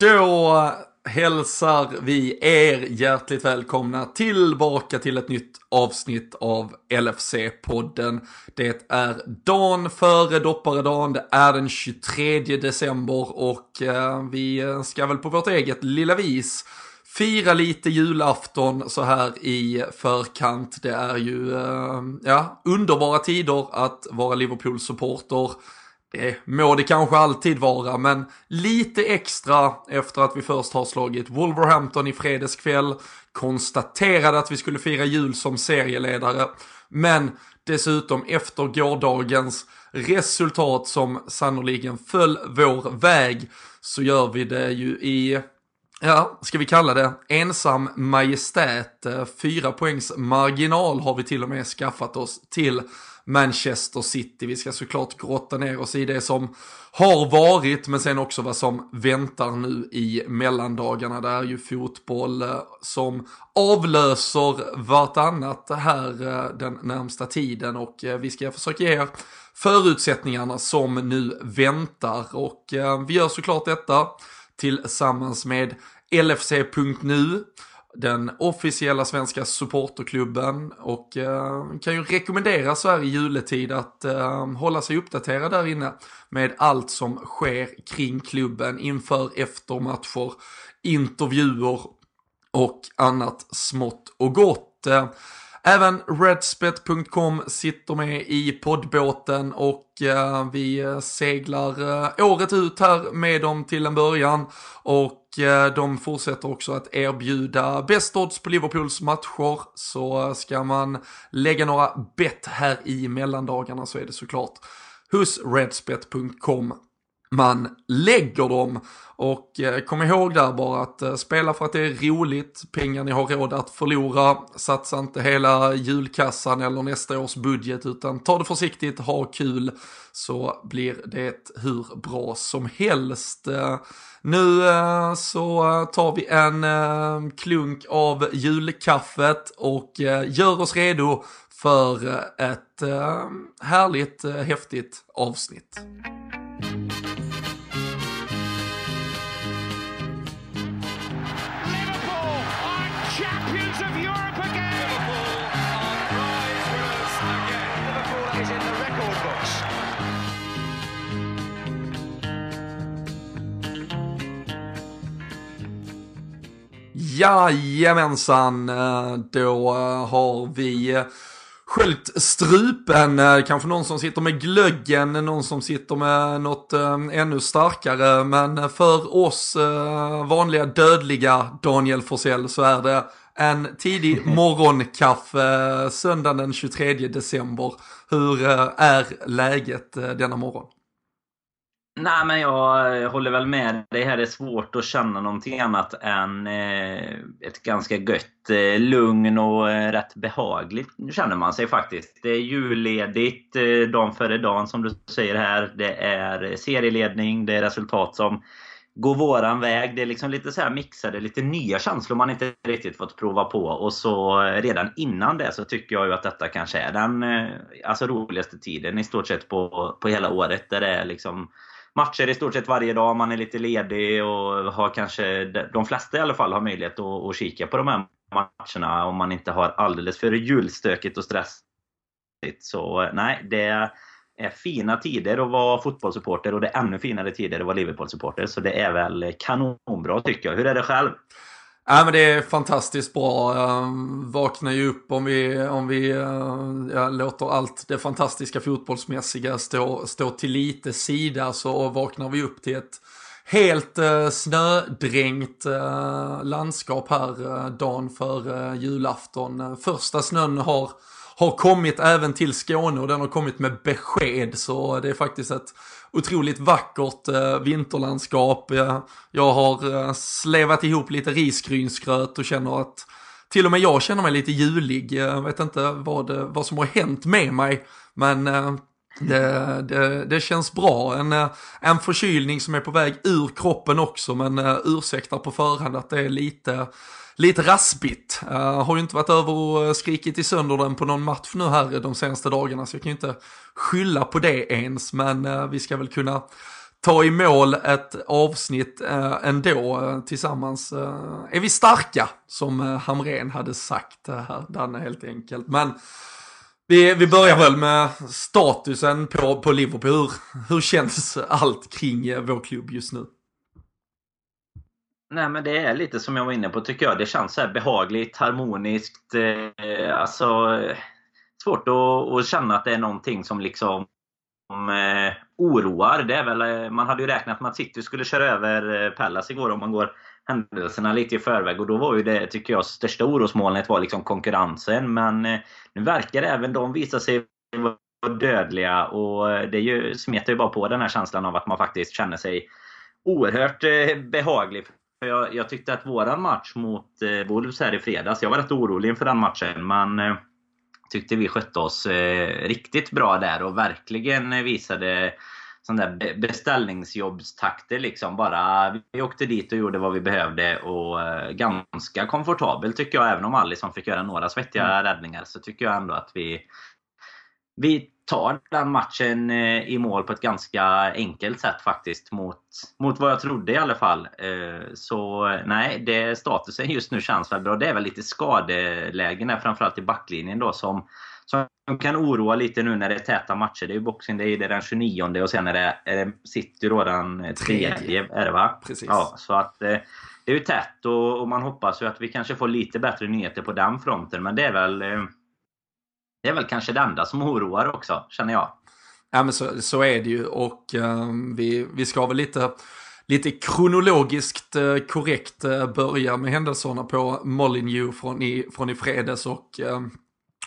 Då hälsar vi er hjärtligt välkomna tillbaka till ett nytt avsnitt av LFC-podden. Det är dagen före dopparedagen, det är den 23 december och eh, vi ska väl på vårt eget lilla vis fira lite julafton så här i förkant. Det är ju eh, ja, underbara tider att vara Liverpool-supporter. Det må det kanske alltid vara, men lite extra efter att vi först har slagit Wolverhampton i fredagskväll, konstaterade att vi skulle fira jul som serieledare, men dessutom efter gårdagens resultat som sannoliken föll vår väg så gör vi det ju i Ja, ska vi kalla det ensam majestät. Eh, fyra poängs marginal har vi till och med skaffat oss till Manchester City. Vi ska såklart grotta ner oss i det som har varit, men sen också vad som väntar nu i mellandagarna. Det är ju fotboll eh, som avlöser vartannat här eh, den närmsta tiden och eh, vi ska försöka ge er förutsättningarna som nu väntar och vi gör såklart detta tillsammans med LFC.nu den officiella svenska supporterklubben och eh, kan ju rekommendera så här i juletid att eh, hålla sig uppdaterad där inne med allt som sker kring klubben inför eftermatcher, intervjuer och annat smått och gott. Eh, Även Redspet.com sitter med i poddbåten och eh, vi eh, seglar eh, året ut här med dem till en början. Och eh, de fortsätter också att erbjuda bäst odds på Liverpools matcher. Så eh, ska man lägga några bett här i mellandagarna så är det såklart hos Redspet.com man lägger dem. Och eh, kom ihåg där bara att eh, spela för att det är roligt, pengar ni har råd att förlora, satsa inte hela julkassan eller nästa års budget utan ta det försiktigt, ha kul så blir det hur bra som helst. Eh, nu eh, så tar vi en eh, klunk av julkaffet och eh, gör oss redo för ett härligt, häftigt avsnitt. Jajamensan, eh, då eh, har vi eh, sköljt strupen, kanske någon som sitter med glöggen, någon som sitter med något ännu starkare, men för oss vanliga dödliga Daniel Forsell så är det en tidig morgonkaffe söndagen den 23 december. Hur är läget denna morgon? Nej, men jag håller väl med Det här är svårt att känna någonting annat än eh, ett ganska gött eh, lugn och eh, rätt behagligt känner man sig faktiskt. Det är julledigt eh, dagen före dagen som du säger här. Det är serieledning, det är resultat som går våran väg. Det är liksom lite så här mixade, lite nya känslor man inte riktigt fått prova på. Och så eh, redan innan det så tycker jag ju att detta kanske är den eh, alltså, roligaste tiden i stort sett på, på hela året. Där det är liksom matcher i stort sett varje dag. Man är lite ledig och har kanske, de flesta i alla fall, har möjlighet att, att kika på de här matcherna om man inte har alldeles för julstökigt och stressigt. Så nej, det är fina tider att vara fotbollssupporter och det är ännu finare tider att vara Liverpool-supporter. Så det är väl kanonbra tycker jag. Hur är det själv? Ja, men det är fantastiskt bra. Ehm, vaknar ju upp om vi, om vi eh, ja, låter allt det fantastiska fotbollsmässiga stå, stå till lite sida så vaknar vi upp till ett helt eh, snödränkt eh, landskap här eh, dagen före eh, julafton. Första snön har, har kommit även till Skåne och den har kommit med besked så det är faktiskt ett otroligt vackert eh, vinterlandskap. Jag, jag har eh, slevat ihop lite risgrynsgröt och känner att till och med jag känner mig lite julig. Eh, jag vet inte vad, vad som har hänt med mig. Men eh, det, det, det, känns bra. En, eh, en förkylning som är på väg ur kroppen också. Men eh, ursäktar på förhand att det är lite lite raspigt. Uh, har ju inte varit över och eh, skrikit i sönder den på någon match nu här de senaste dagarna så jag kan ju inte skylla på det ens. Men uh, vi ska väl kunna ta i mål ett avsnitt eh, ändå eh, tillsammans. Eh, är vi starka, som eh, Hamren hade sagt här, Danne helt enkelt. Men vi, vi börjar väl med statusen på, på Liverpool. Hur, hur känns allt kring eh, vår klubb just nu? Nej men det är lite som jag var inne på tycker jag. Det känns så behagligt, harmoniskt. Eh, alltså svårt att, att, känna att det är någonting som liksom eh, oroar. Det är väl, eh, man hade ju räknat med att City skulle köra över eh, Pallas igår om man går händelserna lite i förväg. Och då var ju det, tycker jag, största orosmolnet var liksom konkurrensen. Men eh, nu verkar även de visa sig vara dödliga. Och eh, det ju, smetar ju bara på den här känslan av att man faktiskt känner sig oerhört eh, behaglig. Jag, jag, tyckte att våran match mot eh, Wolves här i fredags, jag var rätt orolig inför den matchen. Men eh, tyckte vi skötte oss eh, riktigt bra där och verkligen visade sån där beställningsjobbstakter liksom. Bara, vi åkte dit och gjorde vad vi behövde och eh, ganska komfortabelt tycker jag. Även om Alisson fick göra några svettiga mm. räddningar så tycker jag ändå att vi, vi tar den matchen eh, i mål på ett ganska enkelt sätt faktiskt. Mot, mot vad jag trodde i alla fall. Eh, så nej, det, statusen just nu känns väl bra. Det är väl lite skadelägen där, framförallt i backlinjen då som, som kan oroa lite nu när det är täta matcher. Det är ju Boxing Day det är den 29 och sen är det, är det City då den 3 är det va? Precis. Ja, så att eh, det är ju tätt och, och, man hoppas ju att vi kanske får lite bättre nyheter på den fronten. Men det är väl det är väl kanske det enda som oroar också, känner jag. Ja men så, så är det ju och um, vi, vi ska väl lite, lite kronologiskt uh, korrekt uh, börja med händelserna på Molyneux från i, från i fredags och um,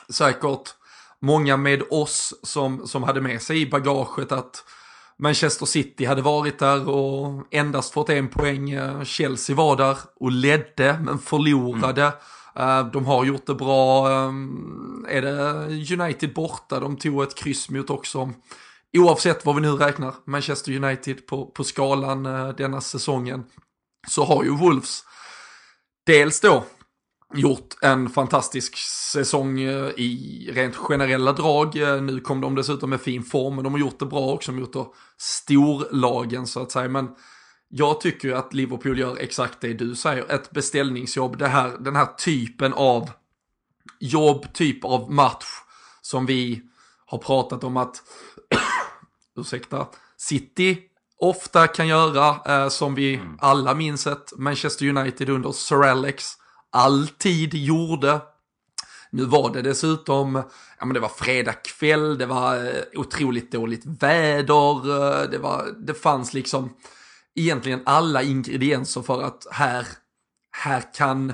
säkert många med oss som, som hade med sig i bagaget att Manchester City hade varit där och endast fått en poäng. Chelsea var där och ledde men förlorade. Mm. Eh, de har gjort det bra. Ehm, är det United borta? De tog ett kryss mot också. Oavsett vad vi nu räknar, Manchester United på, på skalan eh, denna säsongen, så har ju Wolves dels då gjort en fantastisk säsong eh, i rent generella drag. nu kom de dessutom med fin form, men de har gjort det bra också mot storlagen så att säga. Men jag tycker ju att Liverpool gör exakt det du säger, ett beställningsjobb, det här, den här typen av jobb, typ av match som vi har pratat om att, ursäkta, City ofta kan göra, eh, som vi mm. alla minns ett Manchester United under Sir Alex alltid gjorde. Nu var det dessutom, ja men det var fredag kväll, det var eh, otroligt dåligt väder, eh, det, var, det fanns liksom egentligen alla ingredienser för att här, här kan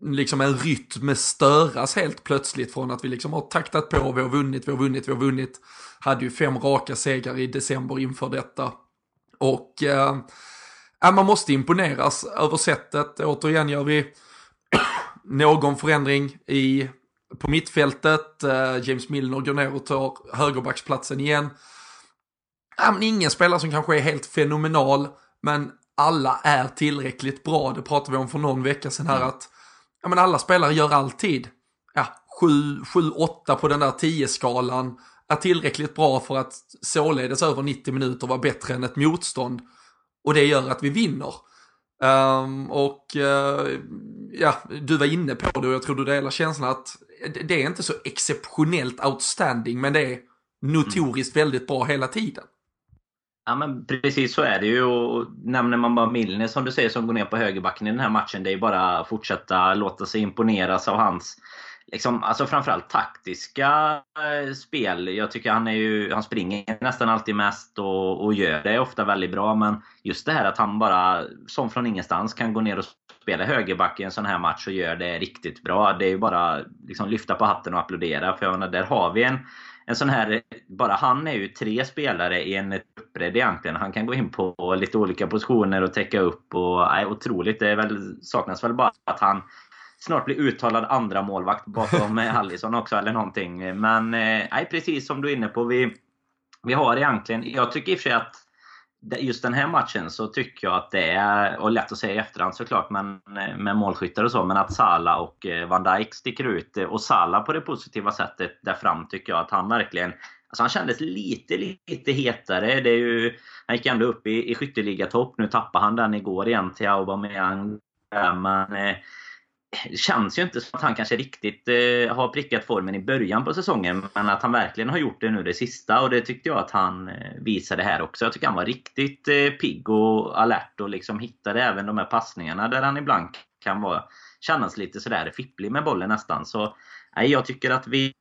liksom en rytm störas helt plötsligt från att vi liksom har taktat på, vi har vunnit, vi har vunnit, vi har vunnit. Hade ju fem raka segrar i december inför detta. Och eh, man måste imponeras över sättet. Återigen gör vi någon förändring i, på mittfältet. Eh, James Milner går ner och tar högerbacksplatsen igen. Eh, men ingen spelare som kanske är helt fenomenal. Men alla är tillräckligt bra. Det pratade vi om för någon vecka sedan här mm. att ja, men alla spelare gör alltid ja, 7-8 på den där 10-skalan är tillräckligt bra för att således över 90 minuter vara bättre än ett motstånd. Och det gör att vi vinner. Um, och uh, ja, du var inne på det och jag tror du delar känslan att det är inte så exceptionellt outstanding men det är notoriskt mm. väldigt bra hela tiden. Ja men precis så är det ju. Och nämner man bara Milner som du säger som går ner på högerbacken i den här matchen. Det är ju bara att fortsätta låta sig imponeras av hans liksom, alltså framförallt taktiska eh, spel. Jag tycker han, är ju, han springer nästan alltid mest och, och gör det ofta väldigt bra. Men just det här att han bara, som från ingenstans, kan gå ner och spela högerback i en sån här match och gör det riktigt bra. Det är ju bara liksom lyfta på hatten och applådera. För jag menar, där har vi en en sån här, bara han är ju tre spelare i en truppbredd egentligen. Han kan gå in på lite olika positioner och täcka upp. Och, nej, otroligt. Det är väl, saknas väl bara att han snart blir uttalad andra målvakt bakom Allison också eller någonting. Men eh, nej, precis som du är inne på. Vi, vi har egentligen, jag tycker i och för sig att just den här matchen så tycker jag att det är, och lätt att säga i efterhand såklart, men eh, med målskyttar och så, men att Sala och eh, Van Dijk sticker ut. Eh, och Sala på det positiva sättet där fram tycker jag att han verkligen Alltså han kändes lite, lite hetare. Det är ju, han gick ändå upp i, i skytteligatopp. Nu tappade han den igår igen till Aubameyang. Men eh, det känns ju inte som att han kanske riktigt eh, har prickat formen i början på säsongen. Men att han verkligen har gjort det nu det sista. Och det tyckte jag att han eh, visade här också. Jag tycker han var riktigt eh, pigg och alert och liksom hittade även de här passningarna där han ibland kan vara, kännas lite sådär fipplig med bollen nästan. Så nej, jag tycker att vi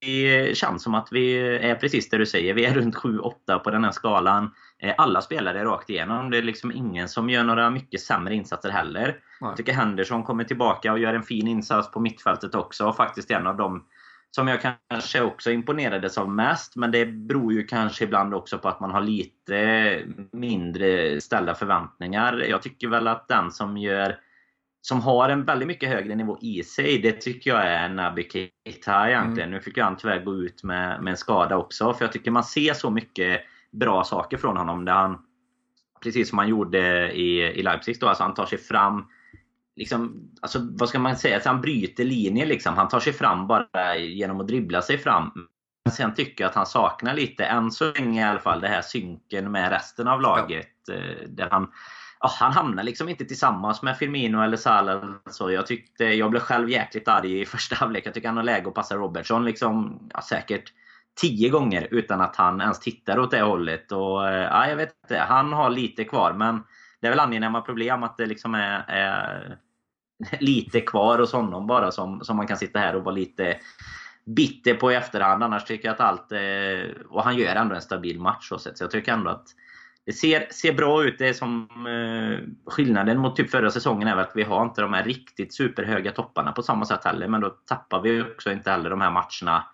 det eh, känns som att vi är precis där du säger. Vi är runt 7-8 på den här skalan. Eh, alla spelare rakt igenom. Det är liksom ingen som gör några mycket sämre insatser heller. Nej. Jag tycker Henderson kommer tillbaka och gör en fin insats på mittfältet också. Och faktiskt en av dem som jag kanske också imponerades av mest. Men det beror ju kanske ibland också på att man har lite mindre ställda förväntningar. Jag tycker väl att den som gör som har en väldigt mycket högre nivå i sig, det tycker jag är Naby Keita egentligen. Mm. Nu fick han tyvärr gå ut med, med en skada också. För jag tycker man ser så mycket bra saker från honom. Där han, precis som han gjorde i, i Leipzig, då, alltså han tar sig fram Liksom, alltså, vad ska man säga? Alltså han bryter linjer liksom. Han tar sig fram bara genom att dribbla sig fram. Men sen tycker jag att han saknar lite, än så länge i alla fall, det här synken med resten av laget. Eh, där han, ja, han hamnar liksom inte tillsammans med Firmino eller Salah. Så jag, tyckte, jag blev själv jäkligt arg i första halvlek. Jag tycker han har läge att passa Robertson liksom, ja, säkert tio gånger utan att han ens tittar åt det hållet. Och, eh, ja, jag vet inte, han har lite kvar men det är väl angenäma problem att det liksom är, är lite kvar hos honom bara som, som man kan sitta här och vara lite bitter på i efterhand. Annars tycker jag att allt... Eh, och han gör ändå en stabil match så, så jag tycker ändå att det ser, ser bra ut. Det som eh, skillnaden mot typ förra säsongen är väl att vi har inte de här riktigt superhöga topparna på samma sätt heller. Men då tappar vi också inte heller de här matcherna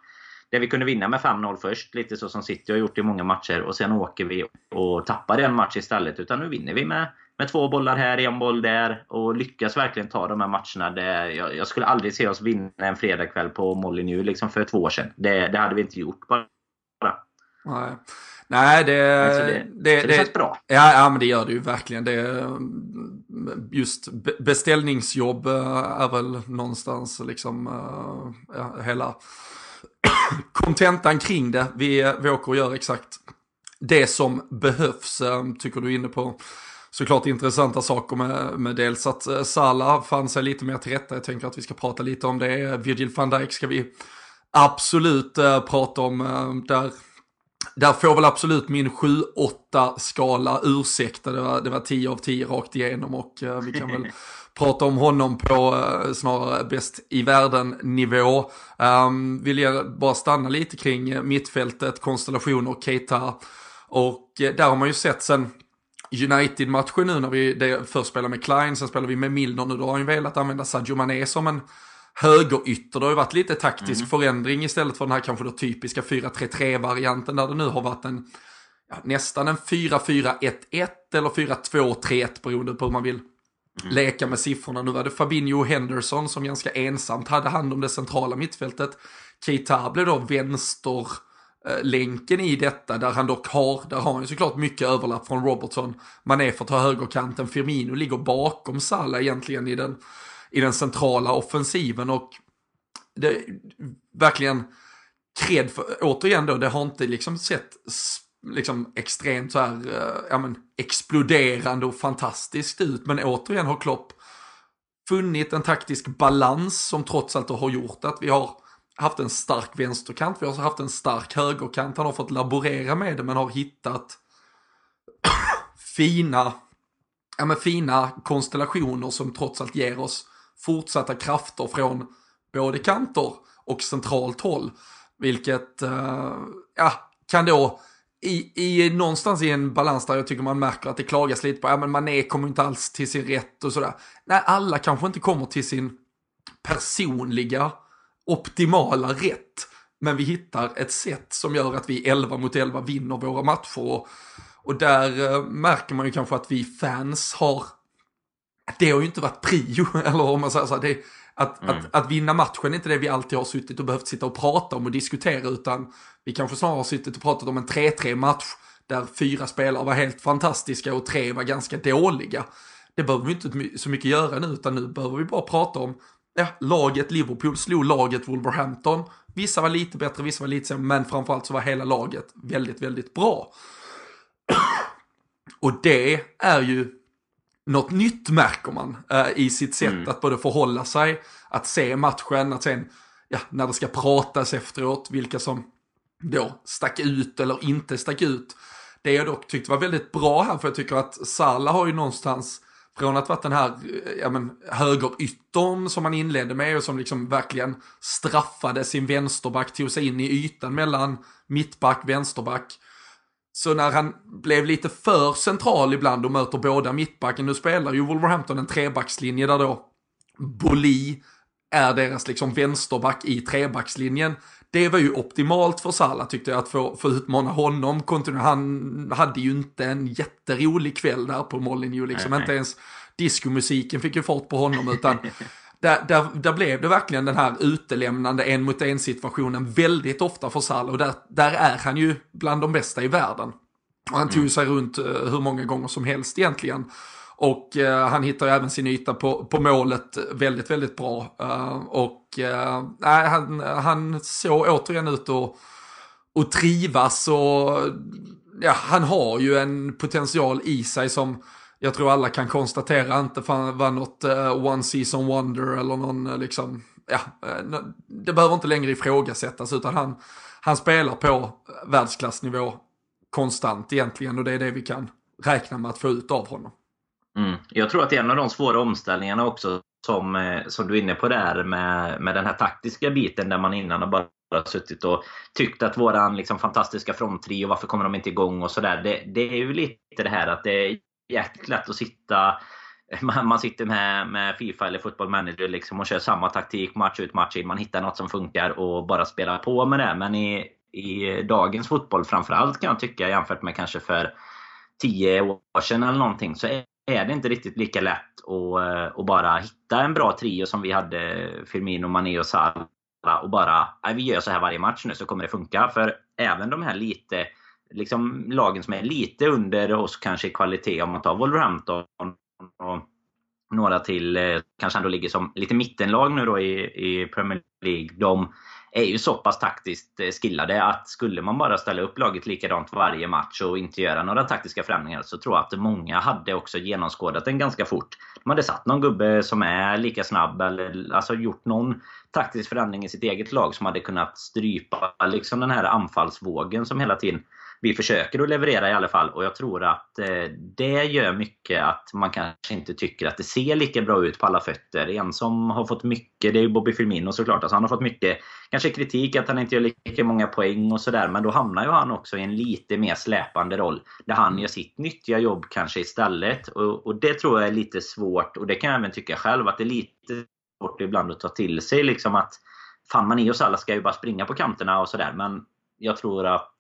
där vi kunde vinna med 5-0 först. Lite så som City har gjort i många matcher. Och sen åker vi och tappar en match istället. Utan nu vinner vi med, med två bollar här, en boll där. Och lyckas verkligen ta de här matcherna. Där jag, jag skulle aldrig se oss vinna en fredagkväll på Molineux liksom för två år sedan. Det, det hade vi inte gjort bara. Nej. Nej, det, alltså det, det, det, det känns bra. Ja, ja, men det gör det ju verkligen. Det, just beställningsjobb eh, är väl någonstans liksom eh, ja, hela kontentan kring det. Vi, vi åker och gör exakt det som behövs, eh, tycker du är inne på såklart intressanta saker med, med dels att eh, Salah fann sig lite mer till rätta. Jag tänker att vi ska prata lite om det. Virgil van Dijk ska vi absolut äh, prata om. Äh, där där får väl absolut min 7-8 skala ursäkta. Det var, det var 10 av 10 rakt igenom och äh, vi kan väl prata om honom på uh, snarare bäst i världen nivå. Um, vill jag bara stanna lite kring mittfältet, konstellationer och Keita. Och uh, där har man ju sett sen United-matchen nu när vi det, först spelar med Klein, sen spelar vi med Milner nu. Då har han ju velat använda Sadio Mané som en högerytter. Det har ju varit lite taktisk mm. förändring istället för den här kanske då typiska 4-3-3-varianten där det nu har varit en ja, nästan en 4-4-1-1 eller 4-2-3-1 beroende på hur man vill mm. leka med siffrorna. Nu var det Fabinho och Henderson som ganska ensamt hade hand om det centrala mittfältet. Keita blev då vänster länken i detta där han dock har, där har han såklart mycket överlapp från Robertson. Man är för att ta högerkanten, Firmino ligger bakom Salah egentligen i den i den centrala offensiven och det verkligen kred för, återigen då, det har inte liksom sett liksom extremt så här, eh, ja men exploderande och fantastiskt ut, men återigen har Klopp funnit en taktisk balans som trots allt har gjort att vi har haft en stark vänsterkant, vi har haft en stark högerkant, han har fått laborera med det men har hittat fina, ja men fina konstellationer som trots allt ger oss fortsatta krafter från både kanter och centralt håll. Vilket, uh, ja, kan då i, i någonstans i en balans där jag tycker man märker att det klagas lite på, ja men Mané kommer inte alls till sin rätt och sådär. Nej, alla kanske inte kommer till sin personliga optimala rätt. Men vi hittar ett sätt som gör att vi 11 mot 11 vinner våra matcher. Och, och där eh, märker man ju kanske att vi fans har det har ju inte varit prio, eller om man säger så här, det, att, mm. att, att, vinna matchen är inte det vi alltid har suttit och behövt sitta och prata om och diskutera, utan vi kanske snarare har suttit och pratat om en 3-3 match där fyra spelare var helt fantastiska och tre var ganska dåliga. Det behöver vi inte så mycket göra nu, utan nu behöver vi bara prata om, ja, laget Liverpool slog laget Wolverhampton, Vissa var lite bättre, vissa var lite sämre, men framförallt så var hela laget väldigt, väldigt bra. Och det är ju något nytt märker man äh, i sitt sätt mm. att både förhålla sig, att se matchen, att sen, ja, när det ska pratas efteråt, vilka som då stack ut eller inte stack ut. Det jag dock tyckte var väldigt bra här, för jag tycker att Salah har ju någonstans, från att varit den här ja, men, högeryttern som man inledde med och som liksom verkligen straffade sin vänsterback, tog sig in i ytan mellan mittback, vänsterback. Så när han blev lite för central ibland och möter båda mittbacken, nu spelar ju Wolverhampton en trebackslinje där då Boli är deras liksom vänsterback i trebackslinjen. Det var ju optimalt för Salah tyckte jag att få, få utmana honom. Han hade ju inte en jätterolig kväll där på Molineux liksom. Nej, inte ens diskomusiken fick ju fart på honom utan där, där, där blev det verkligen den här utelämnande en mot en situationen väldigt ofta för Salah och där, där är han ju bland de bästa i världen. Och han tog mm. sig runt uh, hur många gånger som helst egentligen. Och uh, han hittar även sin yta på, på målet väldigt, väldigt bra. Uh, och uh, han, han såg återigen ut att, att trivas och ja, han har ju en potential i sig som jag tror alla kan konstatera inte var något uh, one season wonder eller någon uh, liksom, ja, uh, det behöver inte längre ifrågasättas utan han, han spelar på världsklassnivå konstant egentligen och det är det vi kan räkna med att få ut av honom. Mm. Jag tror att det är en av de svåra omställningarna också som, som du är inne på där med, med den här taktiska biten där man innan har bara suttit och tyckt att våran liksom fantastiska fronttrio, varför kommer de inte igång och sådär. Det, det är ju lite det här att det är jäkligt lätt att sitta man sitter med, med Fifa eller Football Manager liksom och kör samma taktik match ut match in. Man hittar något som funkar och bara spelar på med det. Men i, i dagens fotboll framförallt kan jag tycka jämfört med kanske för 10 år sedan eller någonting så är det inte riktigt lika lätt att, att eh, bara hitta en bra trio som vi hade Firmino, Mané och Salah och bara vi gör så här varje match nu så kommer det funka. För även de här lite liksom lagen som är lite under oss kanske i kvalitet, om man tar Wolverhampton och några till, eh, kanske ändå ligger som lite mittenlag nu då i, i Premier League. De är ju så pass taktiskt eh, skillade att skulle man bara ställa upp laget likadant varje match och inte göra några taktiska förändringar så tror jag att många hade också genomskådat den ganska fort. De hade satt någon gubbe som är lika snabb eller alltså gjort någon taktisk förändring i sitt eget lag som hade kunnat strypa liksom den här anfallsvågen som hela tiden vi försöker att leverera i alla fall. Och jag tror att eh, det gör mycket att man kanske inte tycker att det ser lika bra ut på alla fötter. En som har fått mycket, det är ju Bobby Firmino såklart. Alltså han har fått mycket kanske kritik att han inte gör lika många poäng och sådär. Men då hamnar ju han också i en lite mer släpande roll. Där han gör sitt nyttiga jobb kanske istället. Och, och det tror jag är lite svårt. Och det kan jag även tycka själv att det är lite svårt ibland att ta till sig. Liksom att Fan, man i oss alla ska ju bara springa på kanterna och sådär. Men jag tror att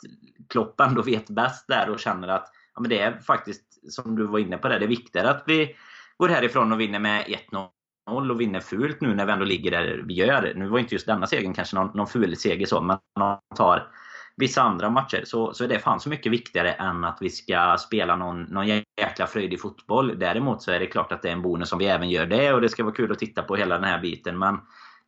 Klopp ändå vet bäst där och känner att ja, men det är faktiskt, som du var inne på, det, det är viktigare att vi går härifrån och vinner med 1-0 och vinner fult nu när vi ändå ligger där vi gör. Nu var inte just denna segern kanske någon, någon ful seger så, men om man tar vissa andra matcher så, så är det fan så mycket viktigare än att vi ska spela någon, någon jäkla fröjdig fotboll. Däremot så är det klart att det är en bonus om vi även gör det och det ska vara kul att titta på hela den här biten. Men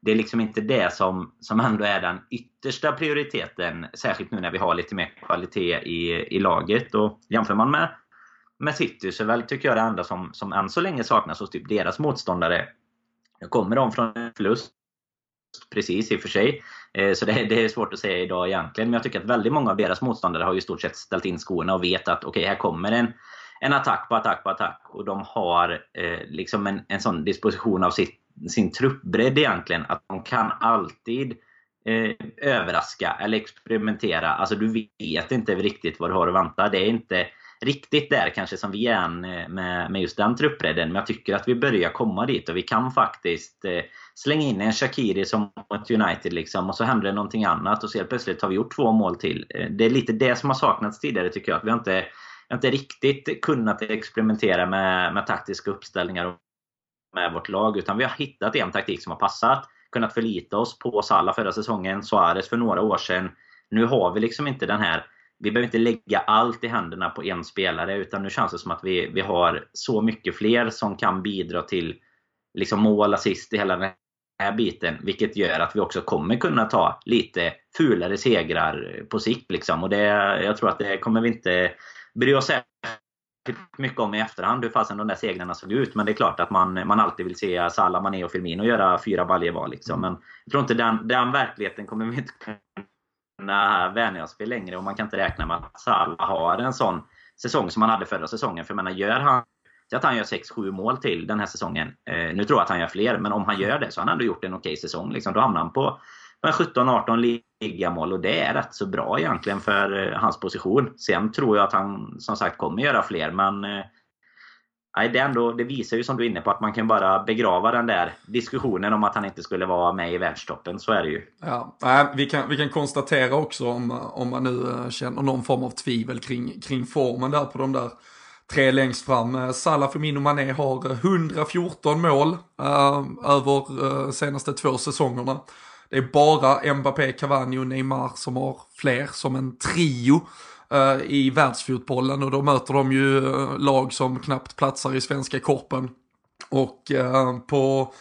det är liksom inte det som, som ändå är den yttersta prioriteten. Särskilt nu när vi har lite mer kvalitet i, i laget. Och jämför man med, med City så väl tycker jag det enda som, som än så länge saknas hos typ deras motståndare. Nu kommer de från en förlust. Precis i och för sig. Eh, så det, det, är svårt att säga idag egentligen. Men jag tycker att väldigt många av deras motståndare har ju i stort sett ställt in skorna och vet att okej, okay, här kommer en, en attack på attack på attack. Och de har eh, liksom en, en sån disposition av sitt sin truppbredd egentligen. Att de kan alltid eh, överraska eller experimentera. Alltså du vet inte riktigt vad du har att vänta. Det är inte riktigt där kanske som vi är än med, med just den truppbredden. Men jag tycker att vi börjar komma dit och vi kan faktiskt eh, slänga in en Shakiri som mot United liksom, och så händer det någonting annat och så helt plötsligt har vi gjort två mål till. Eh, det är lite det som har saknats tidigare tycker jag. Att vi har inte, inte riktigt kunnat experimentera med, med taktiska uppställningar med vårt lag. Utan vi har hittat en taktik som har passat. Kunnat förlita oss på Salah förra säsongen, Suarez för några år sedan. Nu har vi liksom inte den här vi behöver inte lägga allt i händerna på en spelare utan nu känns det som att vi, vi har så mycket fler som kan bidra till liksom mål, assist i hela den här biten. Vilket gör att vi också kommer kunna ta lite fulare segrar på sikt. Liksom. Och det, jag tror att det kommer vi inte bry oss mycket om i efterhand hur fasen de där segrarna såg ut. Men det är klart att man, man alltid vill se Salah, Mané och Firmino göra fyra baljor var. Liksom. Men jag tror inte den, den verkligheten kommer vi inte kunna vänja oss vid längre. Och man kan inte räkna med att Salah har en sån säsong som han hade förra säsongen. För jag menar, gör han att han gör 6-7 mål till den här säsongen. Eh, nu tror jag att han gör fler, men om han gör det så har han ändå gjort en okej säsong. Liksom. Då hamnar han på 17-18 ligamål och det är rätt så bra egentligen för eh, hans position. Sen tror jag att han som sagt kommer göra fler, men eh, Nej, det, ändå, det visar ju som du är inne på att man kan bara begrava den där diskussionen om att han inte skulle vara med i världstoppen. Så är det ju. Ja, vi, kan, vi kan konstatera också om, om man nu eh, känner någon form av tvivel kring, kring formen där på de där tre längst fram. Salah Firmino Mané har 114 mål äh, över äh, senaste två säsongerna. Det är bara Mbappé, Cavani och Neymar som har fler som en trio eh, i världsfotbollen. Och då möter de ju eh, lag som knappt platsar i svenska korpen. Och eh, på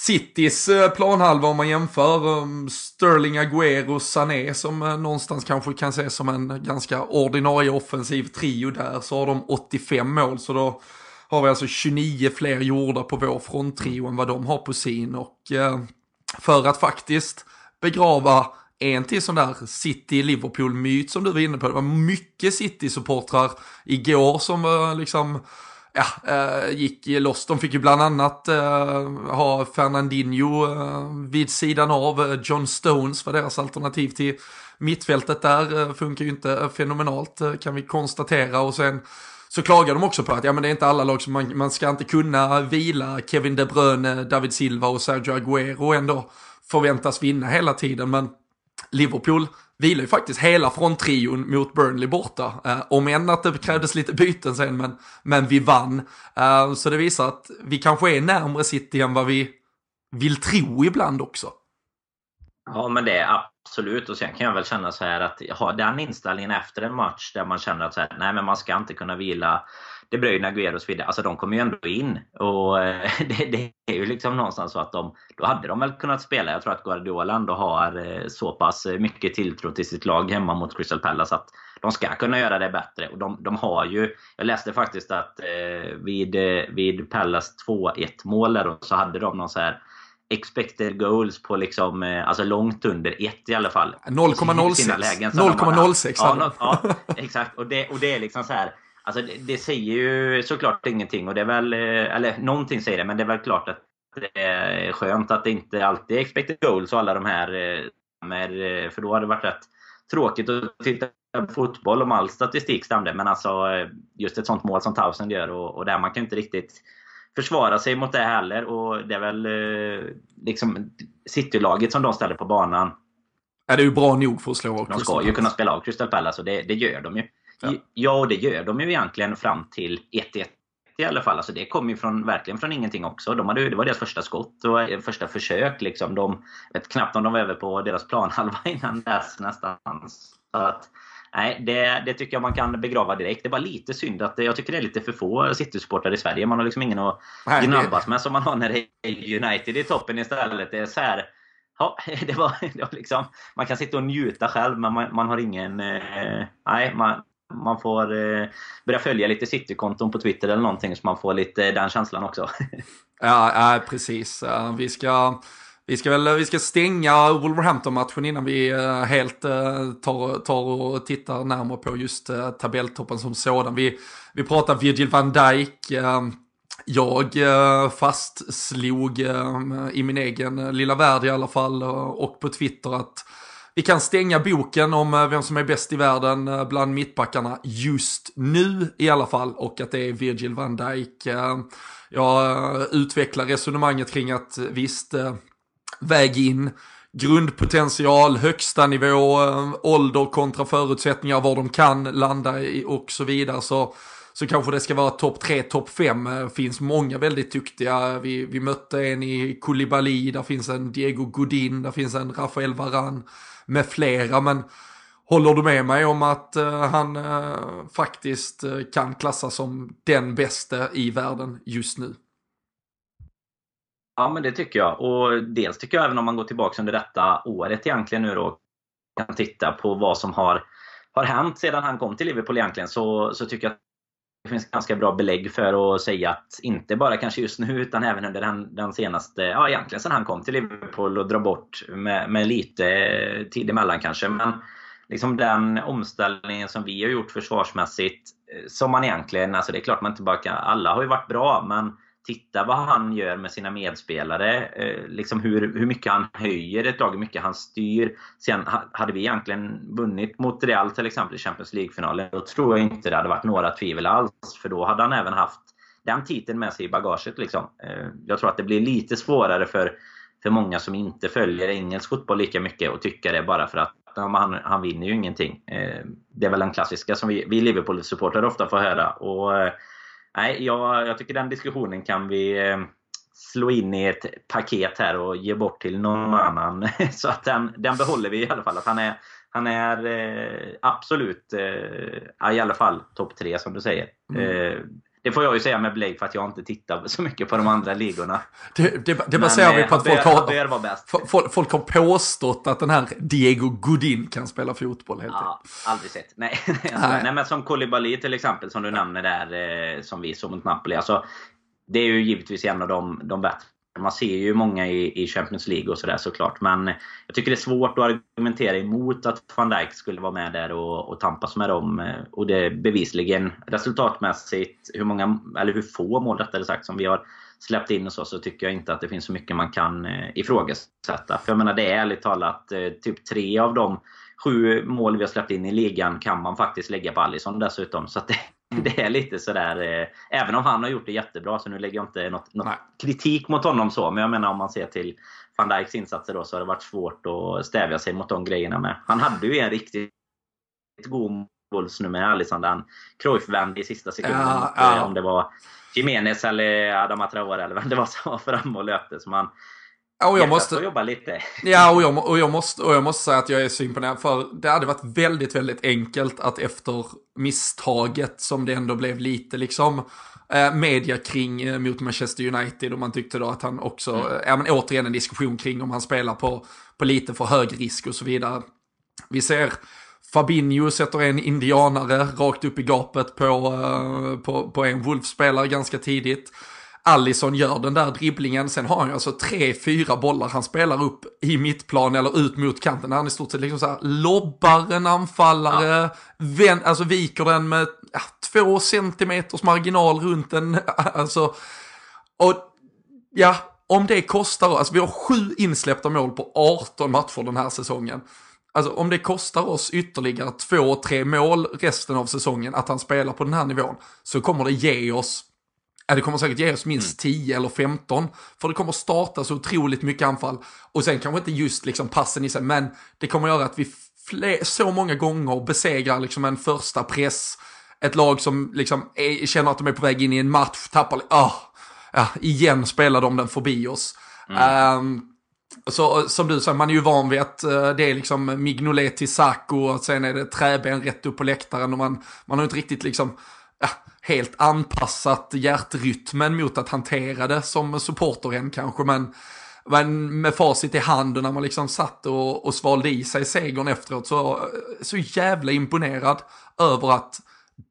Citys planhalva om man jämför Sterling Agüero Sané som någonstans kanske kan ses som en ganska ordinarie offensiv trio där så har de 85 mål. Så då har vi alltså 29 fler gjorda på vår fronttrio än vad de har på sin. Och för att faktiskt begrava en till sån där City-Liverpool-myt som du var inne på. Det var mycket City-supportrar igår som eh, liksom ja, eh, gick loss. De fick ju bland annat eh, ha Fernandinho vid sidan av. John Stones var deras alternativ till mittfältet där. funkar ju inte fenomenalt kan vi konstatera. Och sen så klagar de också på att ja, men det är inte alla lag som man, man ska inte kunna vila Kevin De Bruyne, David Silva och Sergio Aguero och ändå förväntas vinna hela tiden. Men Liverpool vilar ju faktiskt hela fronttrion mot Burnley borta. Eh, om än att det krävdes lite byten sen, men, men vi vann. Eh, så det visar att vi kanske är närmre City än vad vi vill tro ibland också. Ja, men det är absolut. Och sen kan jag väl känna så här att ha den inställningen efter en match där man känner att så här, nej, men man ska inte kunna vila De Bruyne, Aguero och så vidare. Alltså de kommer ju ändå in. Och eh, det, det, är ju liksom någonstans så att de, då hade de väl kunnat spela. Jag tror att Guardiola ändå har eh, så pass mycket tilltro till sitt lag hemma mot Crystal Palace att de ska kunna göra det bättre. Och de, de har ju, jag läste faktiskt att eh, vid, vid Palace 2-1 mål där så hade de någon så här expected goals på liksom, eh, alltså långt under ett i alla fall. 0,06. 0,06 ja, ja, exakt. Och det, och det är liksom så här. Alltså det, det, säger ju såklart ingenting och det är väl, eh, eller någonting säger det, men det är väl klart att det är skönt att det inte alltid är expected goals och alla de här, eh, för då har det varit rätt tråkigt att titta på fotboll om all statistik stämde. Men alltså just ett sånt mål som Townsend gör och, och där man kan inte riktigt försvara sig mot det heller. Och det är väl eh, liksom City-laget som de ställer på banan. Är det är ju bra nog för att slå De ska ju kunna spela av Crystal Palace och det, det gör de ju. Ja. ja, och det gör de ju egentligen fram till 1-1 i alla fall. Alltså det kom ju från, verkligen från ingenting också. De hade, det var deras första skott och första försök. Liksom. De vet knappt om de var över på deras planhalva innan dess nästan. Så att, Nej, det, det, tycker jag man kan begrava direkt. Det bara lite synd att jag tycker det är lite för få City-supportrar i Sverige. Man har liksom ingen att gnabbas med som man har när det är United i toppen istället. Det är så här, ja, det var, det var liksom, man kan sitta och njuta själv men man, man har ingen... Eh, nej, man, man får eh, börja följa lite City-konton på Twitter eller någonting så man får lite den känslan också. ja, ja, precis. Vi ska vi ska väl vi ska stänga Wolverhampton-matchen innan vi eh, helt eh, tar, tar och tittar närmare på just eh, tabelltoppen som sådan. Vi, vi pratar Virgil van Dijk. jag fastslog i min egen lilla värld i alla fall och på Twitter att vi kan stänga boken om vem som är bäst i världen bland mittbackarna just nu i alla fall och att det är Virgil van Dijk. Jag utvecklar resonemanget kring att visst, väg in, grundpotential, högsta nivå, ålder kontra förutsättningar, var de kan landa i och så vidare. Så, så kanske det ska vara topp 3, topp 5. Det eh, finns många väldigt duktiga. Vi, vi mötte en i Koulibaly, där finns en Diego Godin, där finns en Rafael Varan med flera. Men håller du med mig om att uh, han uh, faktiskt uh, kan klassas som den bästa i världen just nu? Ja, men det tycker jag. Och dels tycker jag även om man går tillbaka under detta året egentligen nu då, kan titta på vad som har, har hänt sedan han kom till Liverpool egentligen, så, så tycker jag att det finns ganska bra belägg för att säga att inte bara kanske just nu utan även under den, den senaste, ja egentligen sedan han kom till Liverpool och dra bort med, med lite tid emellan kanske. Men liksom den omställningen som vi har gjort försvarsmässigt, eh, som man egentligen, alltså det är klart man inte bara kan, alla har ju varit bra men titta vad han gör med sina medspelare. Eh, liksom hur, hur mycket han höjer ett lag, hur mycket han styr. Sen hade vi egentligen vunnit mot Real till exempel i Champions League-finalen, då tror jag inte det hade varit några tvivel alls. För då hade han även haft den titeln med sig i bagaget. Liksom. Eh, jag tror att det blir lite svårare för, för många som inte följer engelsk fotboll lika mycket och tycka det bara för att han, han vinner ju ingenting. Eh, det är väl den klassiska som vi, vi Liverpool-supportrar ofta får höra. Och, eh, nej, jag, jag tycker den diskussionen kan vi eh, slå in i ett paket här och ge bort till någon annan. Så att den, den behåller vi i alla fall. Att han är, han är eh, absolut, eh, i alla fall topp tre som du säger. Mm. Eh, det får jag ju säga med Blake för att jag inte tittar så mycket på de andra ligorna. Det, det, det baserar vi på att folk har, folk, folk, har påstått att den här Diego Godin kan spela fotboll helt Ja, enkelt. aldrig sett. Nej. nej. nej, men som Koulibaly till exempel som du nämner där, eh, som vi såg mot Napoli. Alltså, det är ju givetvis en av de, de bättre man ser ju många i, i Champions League och sådär såklart. Men jag tycker det är svårt att argumentera emot att van Dijk skulle vara med där och, och tampas med dem. Och det är bevisligen resultatmässigt, hur många, eller hur få mål rättare sagt, som vi har släppt in och så, så tycker jag inte att det finns så mycket man kan eh, ifrågasätta. För jag menar, det är ärligt talat eh, typ tre av de sju mål vi har släppt in i ligan kan man faktiskt lägga på Alisson dessutom. Så det, Mm. Det är lite sådär, eh, även om han har gjort det jättebra, så nu lägger jag inte något, något kritik mot honom så, men jag menar om man ser till van Dijks insatser då, så har det varit svårt att stävja sig mot de grejerna med. Han hade ju en riktigt god målsnummer, Alisson, där han Cruyff vände i sista sekunden. Ja, ja. Eh, om det var Jiménez eller Adama Traore eller vem det var som var framme och löpte. Så man, Ja, och jag måste... jobba lite. Ja, och jag, och, jag måste, och jag måste säga att jag är så imponerad. För det hade varit väldigt, väldigt enkelt att efter misstaget som det ändå blev lite liksom eh, media kring eh, mot Manchester United och man tyckte då att han också, mm. ja men återigen en diskussion kring om han spelar på, på lite för hög risk och så vidare. Vi ser Fabinho sätter en indianare rakt upp i gapet på, på, på en Wolf-spelare ganska tidigt. Allison gör den där dribblingen, sen har han ju alltså tre, fyra bollar han spelar upp i mittplan eller ut mot kanten. Där han i stort sett liksom så här lobbar en anfallare, ja. alltså viker den med ja, två centimeters marginal runt den. Alltså, och ja, om det kostar, alltså vi har sju insläppta mål på 18 matcher den här säsongen. Alltså om det kostar oss ytterligare två, tre mål resten av säsongen att han spelar på den här nivån så kommer det ge oss Ja, det kommer säkert ge oss minst mm. 10 eller 15. För det kommer starta så otroligt mycket anfall. Och sen kanske inte just liksom passen i sig, men det kommer göra att vi fler, så många gånger besegrar liksom en första press. Ett lag som liksom är, känner att de är på väg in i en match, tappar, oh, ja, igen spelar de den förbi oss. Mm. Um, så som du säger, man är ju van vid att uh, det är liksom Mignolet till Saco och sen är det träben rätt upp på läktaren och man, man har inte riktigt liksom ja, helt anpassat hjärtrytmen mot att hantera det som supporter än kanske. Men, men med facit i handen när man liksom satt och, och svalde i sig segern efteråt så, så jävla imponerad över att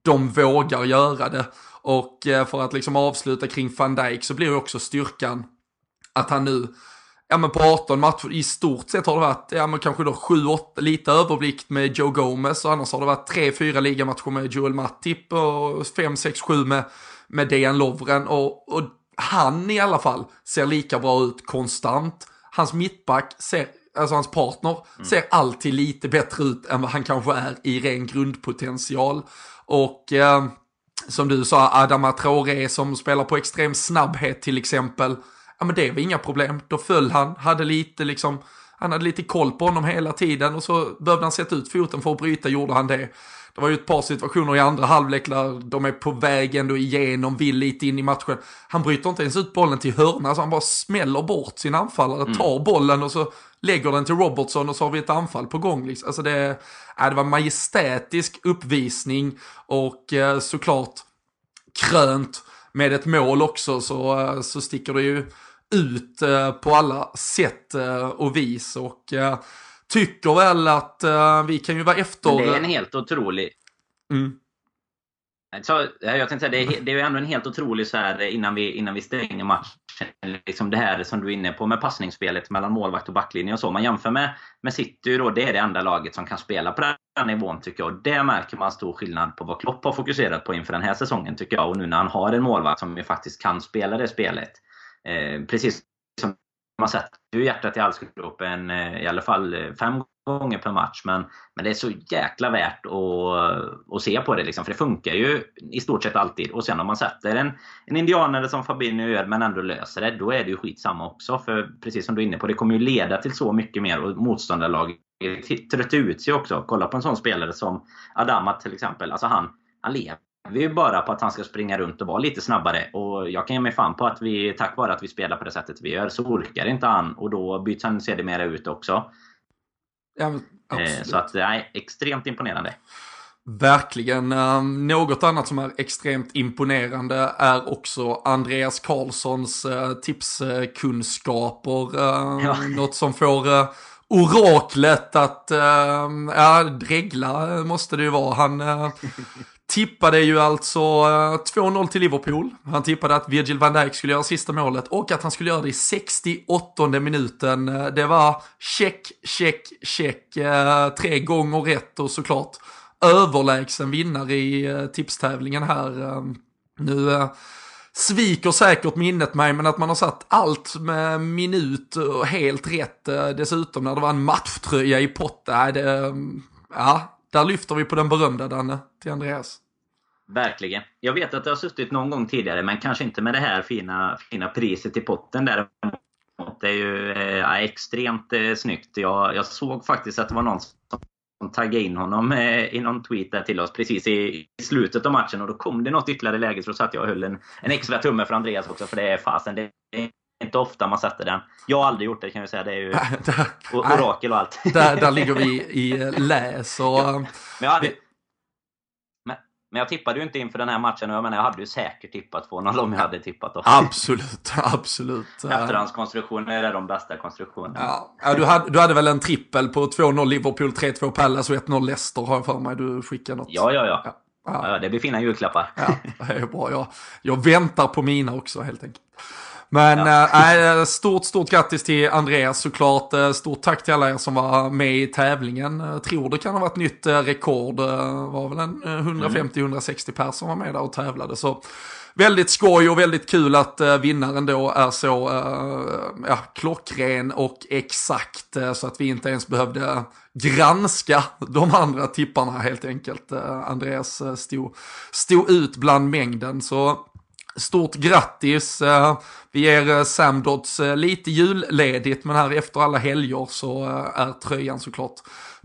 de vågar göra det. Och eh, för att liksom avsluta kring van Dijk så blir ju också styrkan att han nu ja men på 18 matcher i stort sett har det varit, ja men kanske då 7-8, lite överblick med Joe Gomez och annars har det varit 3-4 ligamatcher med Joel Matip och 5-6-7 med, med Dejan Lovren och, och han i alla fall ser lika bra ut konstant. Hans mittback ser, alltså hans partner, mm. ser alltid lite bättre ut än vad han kanske är i ren grundpotential. Och eh, som du sa, Adama Traoré som spelar på extrem snabbhet till exempel ja men det var inga problem. Då föll han, hade lite liksom, han hade lite koll på honom hela tiden och så behövde han sätta ut foten för att bryta, gjorde han det. Det var ju ett par situationer i andra halvlek där de är på väg ändå igenom, vill lite in i matchen. Han bryter inte ens ut bollen till hörna, så han bara smäller bort sin anfallare, mm. tar bollen och så lägger den till Robertson och så har vi ett anfall på gång. Liksom. Alltså det, äh, det var majestätisk uppvisning och äh, såklart krönt med ett mål också så, så sticker det ju ut på alla sätt och vis och tycker väl att vi kan ju vara efter... Men det är en helt otrolig... Mm. Så, jag tänkte säga, det är, det är ändå en helt otrolig så här innan vi, innan vi stänger matchen. Liksom det här som du är inne på med passningsspelet mellan målvakt och backlinje och så. Man jämför med, med City då, det är det enda laget som kan spela på den nivån tycker jag. Och det märker man stor skillnad på vad Klopp har fokuserat på inför den här säsongen tycker jag. Och nu när han har en målvakt som faktiskt kan spela det spelet. Eh, precis som man sätter ju hjärtat i halsgropen eh, i alla fall eh, fem gånger per match. Men, men det är så jäkla värt att, att se på det. Liksom, för det funkar ju i stort sett alltid. Och sen om man sätter en, en indianare som Fabinho gör men ändå löser det, då är det ju skitsamma också. För precis som du är inne på, det kommer ju leda till så mycket mer och motståndarlaget tröttar ut sig också. Kolla på en sån spelare som Adama till exempel. Alltså han, han lever ju bara på att han ska springa runt och vara lite snabbare. Och jag kan ge mig fan på att vi, tack vare att vi spelar på det sättet vi gör, så orkar inte han. Och då byts han sedermera ut också. Ja, eh, så att, nej, extremt imponerande. Verkligen. Ehm, något annat som är extremt imponerande är också Andreas Karlssons uh, tipskunskaper. Uh, ja. Något som får uh, oraklet att, ja, dregla måste det ju vara. Han tippade ju alltså eh, 2-0 till Liverpool. Han tippade att Virgil van Dijk skulle göra sista målet och att han skulle göra det i 68 minuten. Eh, det var check, check, check. Eh, tre gånger rätt och såklart överlägsen vinnare i tipstävlingen här. Nu sviker säkert minnet mig, men att man har satt allt med minut och helt rätt dessutom när det var en matchtröja i potten. Ja, där lyfter vi på den berömda Danne, till Andreas. Verkligen. Jag vet att det har suttit någon gång tidigare, men kanske inte med det här fina, fina priset i potten där. Det är ju eh, extremt eh, snyggt. Jag, jag såg faktiskt att det var någon som taggade in honom eh, i någon tweet där till oss precis i, i, slutet av matchen och då kom det något ytterligare läge så då satt jag och höll en, en extra tumme för Andreas också för det är fasen, det är inte ofta man sätter den. Jag har aldrig gjort det kan jag säga. Det är ju orakel och allt. Där, där ligger vi i läs. Och, ja. men, jag hade, men, men, jag tippade ju inte inför den här matchen jag menar jag hade ju säkert tippat 2-0 om jag hade tippat då. Absolut, absolut. Efterhandskonstruktioner är de bästa konstruktionerna. Ja, ja du, hade, du hade väl en trippel på 2-0 Liverpool, 3-2 Palace och 1-0 Leicester har jag för mig. Du skickade något. Ja, ja, ja. ja. Ja. det blir fina julklappar. Ja, det är bra. Jag, jag väntar på mina också helt enkelt. Men ja. äh, stort, stort grattis till Andreas såklart. Eh, stort tack till alla er som var med i tävlingen. Jag tror det kan ha varit nytt rekord. Det var väl en 150-160 personer som var med där och tävlade. Så väldigt skoj och väldigt kul att uh, vinnaren då är så uh, ja, klockren och exakt uh, så att vi inte ens behövde granska de andra tipparna helt enkelt. Andreas stod, stod ut bland mängden så Stort grattis! Eh, vi ger eh, Sam Dodds eh, lite julledigt men här efter alla helger så eh, är tröjan såklart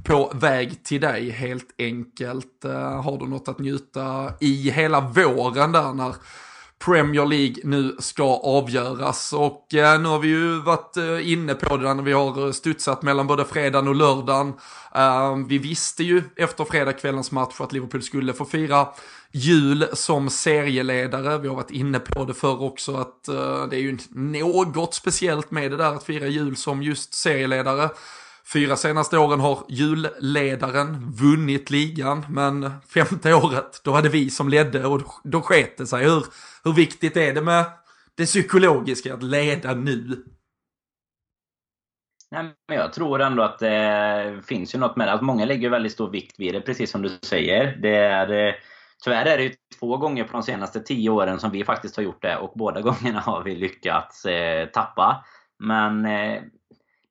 på väg till dig helt enkelt. Har du något att njuta i hela våren där när Premier League nu ska avgöras. Och eh, nu har vi ju varit eh, inne på det när vi har studsat mellan både fredagen och lördagen. Eh, vi visste ju efter fredagskvällens match att Liverpool skulle få fira jul som serieledare. Vi har varit inne på det förr också att uh, det är ju något speciellt med det där att fira jul som just serieledare. Fyra senaste åren har julledaren vunnit ligan, men femte året, då hade vi som ledde och då sket det sig. Hur, hur viktigt är det med det psykologiska att leda nu? Nej, men jag tror ändå att det finns ju något med det. Alltså, många lägger väldigt stor vikt vid det, precis som du säger. Det är, eh, tyvärr är det ju två gånger på de senaste tio åren som vi faktiskt har gjort det och båda gångerna har vi lyckats eh, tappa. Men eh,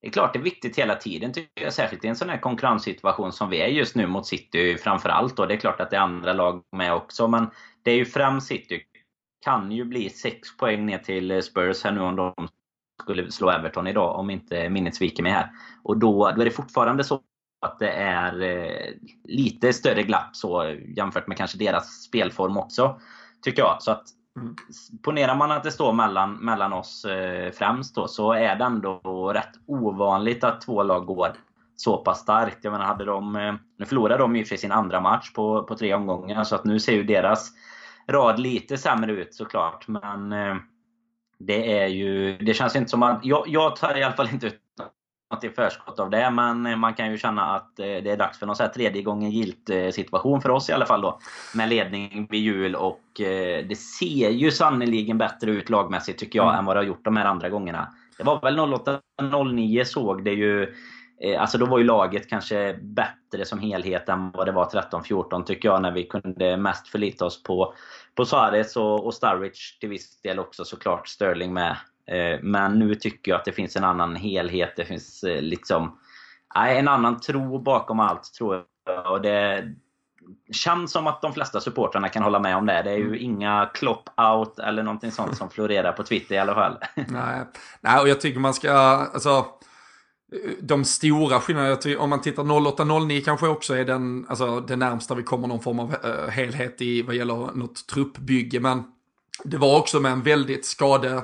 det är klart det är viktigt hela tiden, tycker jag, särskilt i en sån här konkurrenssituation som vi är just nu mot City framförallt. Och det är klart att det är andra lag med också, men det är ju främst City. Kan ju bli 6 poäng ner till Spurs här nu om de skulle slå Everton idag, om inte minnet sviker mig här. Och då, då är det fortfarande så att det är eh, lite större glapp så jämfört med kanske deras spelform också. Tycker jag. Så att Mm. Ponerar man att det står mellan, mellan oss eh, främst då, så är det ändå rätt ovanligt att två lag går så pass starkt. Jag menar, hade de, eh, nu förlorade de i och för sig sin andra match på, på tre omgångar, så att nu ser ju deras rad lite sämre ut såklart. Men eh, det är ju... Det känns inte som att... Jag, jag tar i alla fall inte ut något i förskott av det, men man kan ju känna att eh, det är dags för någon så här tredje gången gilt eh, situation för oss i alla fall då. Med ledning vid jul och eh, det ser ju sannoliken bättre ut lagmässigt tycker jag mm. än vad det har gjort de här andra gångerna. Det var väl 08-09 såg det ju Alltså då var ju laget kanske bättre som helhet än vad det var 13-14 tycker jag när vi kunde mest förlita oss på, på Suarez och, och Sturridge till viss del också såklart Sterling med. Eh, men nu tycker jag att det finns en annan helhet. Det finns eh, liksom en annan tro bakom allt tror jag. Och det känns som att de flesta supportrarna kan hålla med om det. Det är ju mm. inga klopp out eller någonting sånt som florerar på Twitter i alla fall. Nej, Nej och jag tycker man ska, alltså de stora skillnaderna, om man tittar 08-09 kanske också är den, alltså det närmsta vi kommer någon form av uh, helhet i vad gäller något truppbygge. Men det var också med en väldigt skade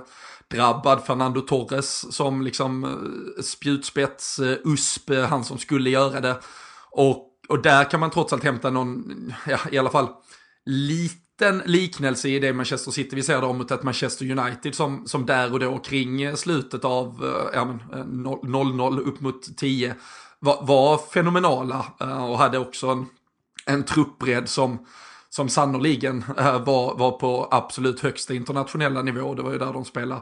drabbad Fernando Torres som liksom eh, spjutspets, eh, USP, han som skulle göra det. Och, och där kan man trots allt hämta någon, ja i alla fall liten liknelse i det Manchester City vi ser då mot ett Manchester United som, som där och då kring eh, slutet av ja, 0-0 upp mot 10 var, var fenomenala och hade också en, en truppbredd som som sannoliken eh, var, var på absolut högsta internationella nivå. Det var ju där de spelade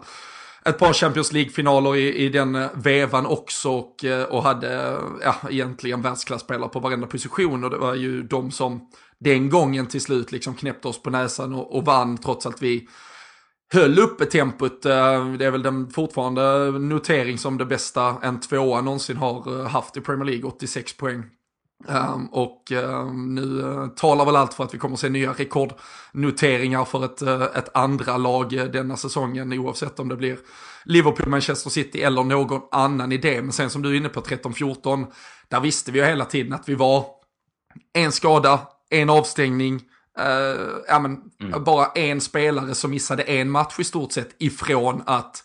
ett par Champions League-finaler i, i den eh, vevan också och, eh, och hade ja, egentligen världsklasspelare på varenda position och det var ju de som den gången till slut liksom knäppte oss på näsan och, och vann trots att vi höll uppe tempot. Det är väl den fortfarande notering som det bästa en tvåa någonsin har haft i Premier League, 86 poäng Um, och um, nu uh, talar väl allt för att vi kommer att se nya rekordnoteringar för ett, uh, ett andra lag uh, denna säsongen oavsett om det blir Liverpool, Manchester City eller någon annan idé. Men sen som du är inne på 13-14, där visste vi ju hela tiden att vi var en skada, en avstängning, ja, men, mm. bara en spelare som missade en match i stort sett ifrån att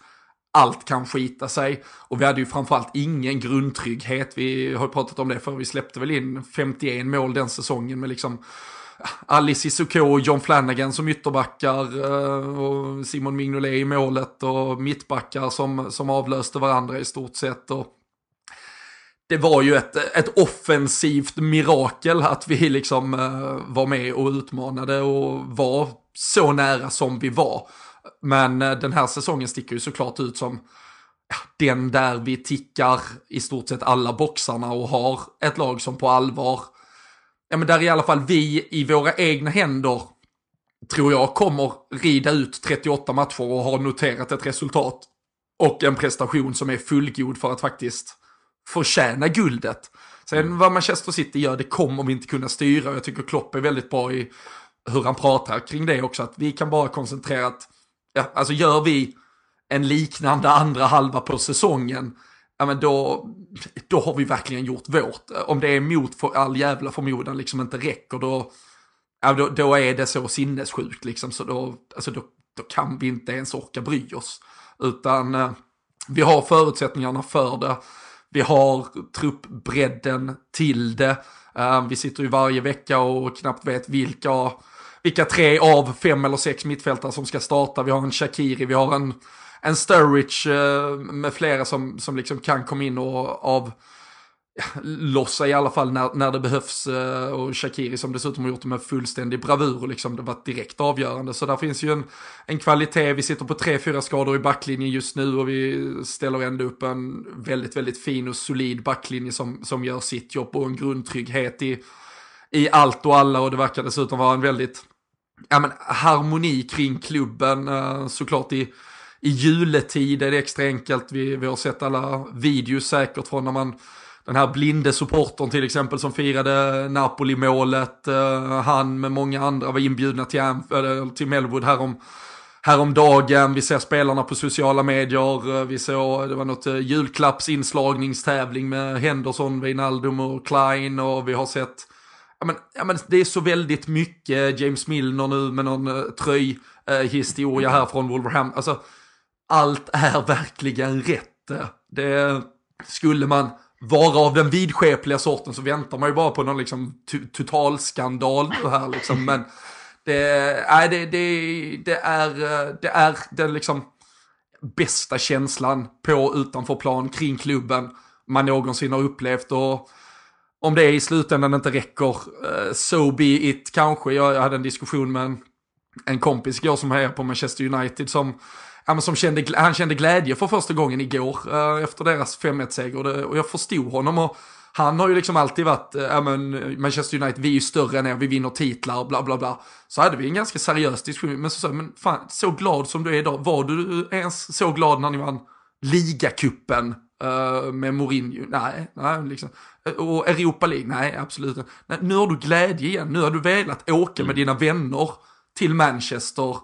allt kan skita sig. Och vi hade ju framförallt ingen grundtrygghet. Vi har pratat om det för vi släppte väl in 51 mål den säsongen med liksom Alice Isoko, och John Flanagan som ytterbackar eh, och Simon Mignolet i målet och mittbackar som, som avlöste varandra i stort sett. Och det var ju ett, ett offensivt mirakel att vi liksom eh, var med och utmanade och var så nära som vi var. Men eh, den här säsongen sticker ju såklart ut som den där vi tickar i stort sett alla boxarna och har ett lag som på allvar, ja men där i alla fall vi i våra egna händer tror jag kommer rida ut 38 matcher och ha noterat ett resultat och en prestation som är fullgod för att faktiskt förtjäna guldet. Sen vad Manchester City gör, det kommer vi inte kunna styra. Jag tycker Klopp är väldigt bra i hur han pratar kring det också. Att vi kan bara koncentrera att ja, alltså gör vi en liknande andra halva på säsongen, ja men då, då har vi verkligen gjort vårt. Om det är mot för all jävla förmodan liksom inte räcker, då, ja, då, då är det så sinnessjukt liksom, så då, alltså då, då kan vi inte ens orka bry oss. Utan eh, vi har förutsättningarna för det, vi har truppbredden till det, eh, vi sitter ju varje vecka och knappt vet vilka vilka tre av fem eller sex mittfältare som ska starta. Vi har en Shakiri, vi har en, en Sturridge eh, med flera som, som liksom kan komma in och av lossa i alla fall när, när det behövs. Eh, och Shakiri som dessutom har gjort det med fullständig bravur och liksom det varit direkt avgörande. Så där finns ju en, en kvalitet. Vi sitter på tre, fyra skador i backlinjen just nu och vi ställer ändå upp en väldigt, väldigt fin och solid backlinje som, som gör sitt jobb och en grundtrygghet i, i allt och alla. Och det verkar dessutom vara en väldigt ja, men, harmoni kring klubben. Eh, såklart i, i juletid är det extra enkelt. Vi, vi har sett alla videos säkert från när man den här blinde supportern till exempel som firade Napoli-målet. Eh, han med många andra var inbjudna till, till Melwood härom, häromdagen. Vi ser spelarna på sociala medier. Eh, vi såg, det var något julklappsinslagningstävling med Henderson, Wijnaldum och Klein. Och vi har sett ja men, ja men det är så väldigt mycket James Milner nu med någon uh, tröjhistoria uh, här från Wolverhampton. Alltså, allt är verkligen rätt. Det skulle man vara av den vidskepliga sorten så väntar man ju bara på någon liksom totalskandal här liksom. Men det, nej, det, det, det är, det är, den liksom, bästa känslan på utanför plan kring klubben man någonsin har upplevt. Och om det i slutändan inte räcker, eh, so be it kanske. Jag, jag hade en diskussion med en, en kompis igår som hejar på Manchester United som, ja, men som kände, han kände glädje för första gången igår uh, efter deras 5-1-seger. Och jag förstod honom. och han har ju liksom alltid varit, eh, ja men Manchester United, vi är ju större än er, vi vinner titlar, bla bla bla. Så hade vi en ganska seriös diskussion, men så sa men fan, så glad som du är idag, var du ens så glad när ni vann ligacupen uh, med Mourinho? Nej, nej liksom. Och Europa League? Nej, absolut inte. Nu har du glädje igen, nu har du velat åka mm. med dina vänner till Manchester,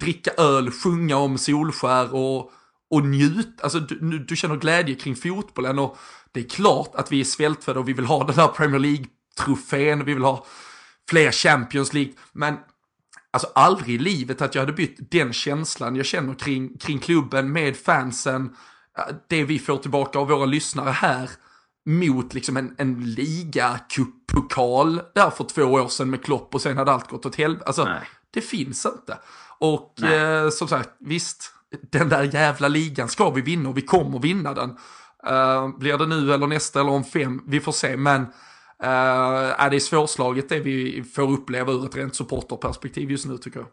dricka öl, sjunga om Solskär och, och njut, alltså du, du känner glädje kring fotbollen och det är klart att vi är svältfödda och vi vill ha den här Premier League-trofén, vi vill ha fler Champions League, men alltså aldrig i livet att jag hade bytt den känslan jag känner kring, kring klubben med fansen, det vi får tillbaka av våra lyssnare här, mot liksom en, en ligacup-pokal där för två år sedan med Klopp och sen hade allt gått åt helvete. Alltså, Nej. det finns inte. Och eh, som sagt, visst, den där jävla ligan ska vi vinna och vi kommer vinna den. Uh, blir det nu eller nästa eller om fem? Vi får se, men uh, är det är svårslaget det vi får uppleva ur ett rent supporterperspektiv just nu tycker jag.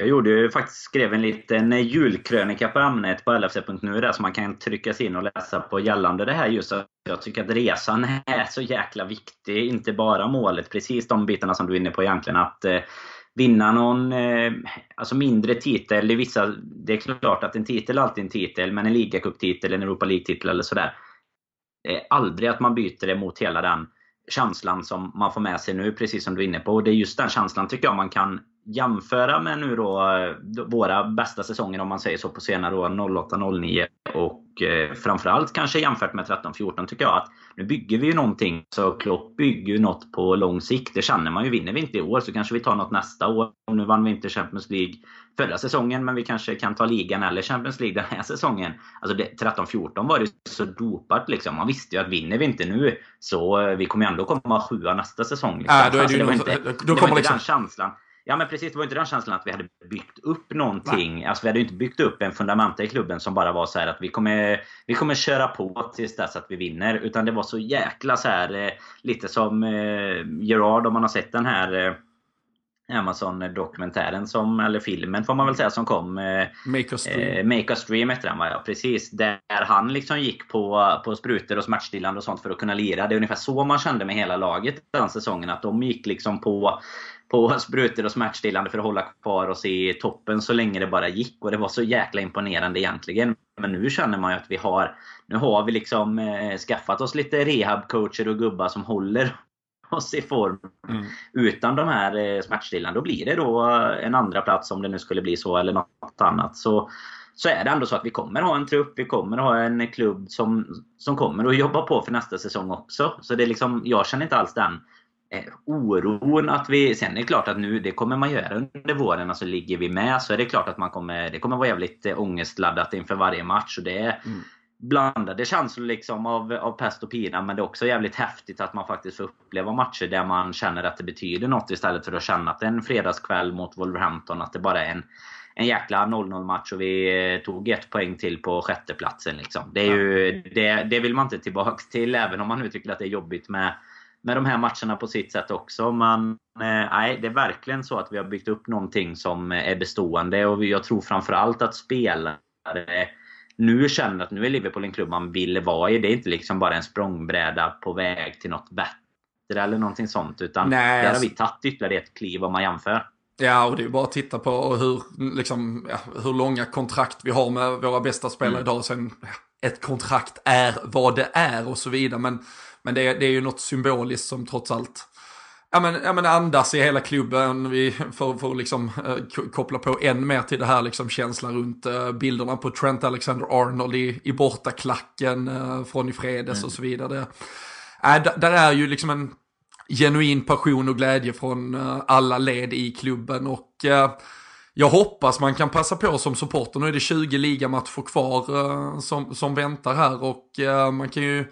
Jag gjorde ju faktiskt, skrev en liten julkrönika på ämnet på lfc.nu där som man kan trycka sig in och läsa på gällande det här just att jag tycker att resan är så jäkla viktig. Inte bara målet, precis de bitarna som du är inne på egentligen. Att eh, vinna någon eh, alltså mindre titel. I vissa, det är klart att en titel är alltid en titel, men en ligacuptitel, en Europa League-titel eller sådär. Det är aldrig att man byter det mot hela den känslan som man får med sig nu, precis som du är inne på. Och det är just den känslan tycker jag man kan jämföra med nu då våra bästa säsonger om man säger så på senare år, 08-09 och eh, framförallt kanske jämfört med 13-14 tycker jag att nu bygger vi ju någonting. Så Klopp bygger ju något på lång sikt. Det känner man ju. Vinner vi inte i år så kanske vi tar något nästa år. Nu vann vi inte Champions League förra säsongen men vi kanske kan ta ligan eller Champions League den här säsongen. Alltså 13-14 var det så dopat liksom. Man visste ju att vinner vi inte nu så eh, vi kommer ändå komma sjua nästa säsong. Liksom. Äh, då är det, alltså, det var inte, då kommer liksom... den känslan. Ja men precis, det var inte den känslan att vi hade byggt upp någonting. Nej. Alltså vi hade ju inte byggt upp en fundamenta i klubben som bara var så att vi kommer, vi kommer köra på tills dess att vi vinner. Utan det var så jäkla så här eh, lite som eh, Gerard om man har sett den här eh, Amazon-dokumentären som, eller filmen får man väl säga som kom. Make a Stream. Eh, Make a Stream hette den ja, precis. Där han liksom gick på, på sprutor och smärtstillande och sånt för att kunna lira. Det är ungefär så man kände med hela laget den säsongen. Att de gick liksom på på sprutor och smärtstillande för att hålla kvar oss i toppen så länge det bara gick. Och det var så jäkla imponerande egentligen. Men nu känner man ju att vi har Nu har vi liksom eh, skaffat oss lite rehabcoacher och gubbar som håller oss i form. Mm. Utan de här eh, smärtstillande. Då blir det då en andra plats om det nu skulle bli så eller något annat. Så, så är det ändå så att vi kommer ha en trupp, vi kommer ha en klubb som, som kommer att jobba på för nästa säsong också. Så det är liksom, jag känner inte alls den Eh, oron att vi... Sen är det klart att nu, det kommer man göra under våren. Alltså ligger vi med så är det klart att man kommer... Det kommer vara jävligt eh, ångestladdat inför varje match. Och det är mm. blandade känslor liksom av, av pest och pina. Men det är också jävligt häftigt att man faktiskt får uppleva matcher där man känner att det betyder något istället för att känna att en fredagskväll mot Wolverhampton. Att det bara är en, en jäkla 0-0 match och vi eh, tog ett poäng till på sjätteplatsen. Liksom. Det, är ju, det, det vill man inte tillbaka till även om man nu tycker att det är jobbigt med med de här matcherna på sitt sätt också. Men eh, nej, det är verkligen så att vi har byggt upp någonting som är bestående. Och jag tror framförallt att spelare nu känner att nu är Liverpool en klubb man vill vara i. Det är inte liksom bara en språngbräda på väg till något bättre eller någonting sånt. Utan Nej, där har vi tagit ytterligare ett kliv om man jämför. Ja, och det är bara att titta på hur, liksom, ja, hur långa kontrakt vi har med våra bästa spelare mm. idag. Sen, ett kontrakt är vad det är och så vidare. Men men det, det är ju något symboliskt som trots allt ja men, ja men andas i hela klubben. Vi får, får liksom uh, koppla på än mer till det här liksom känslan runt uh, bilderna på Trent Alexander-Arnold i, i bortaklacken uh, från i fredags mm. och så vidare. Äh, där är ju liksom en genuin passion och glädje från alla led i klubben och jag hoppas man kan passa på som supporter. Nu är det 20 ligamatcher kvar som, som väntar här och man kan ju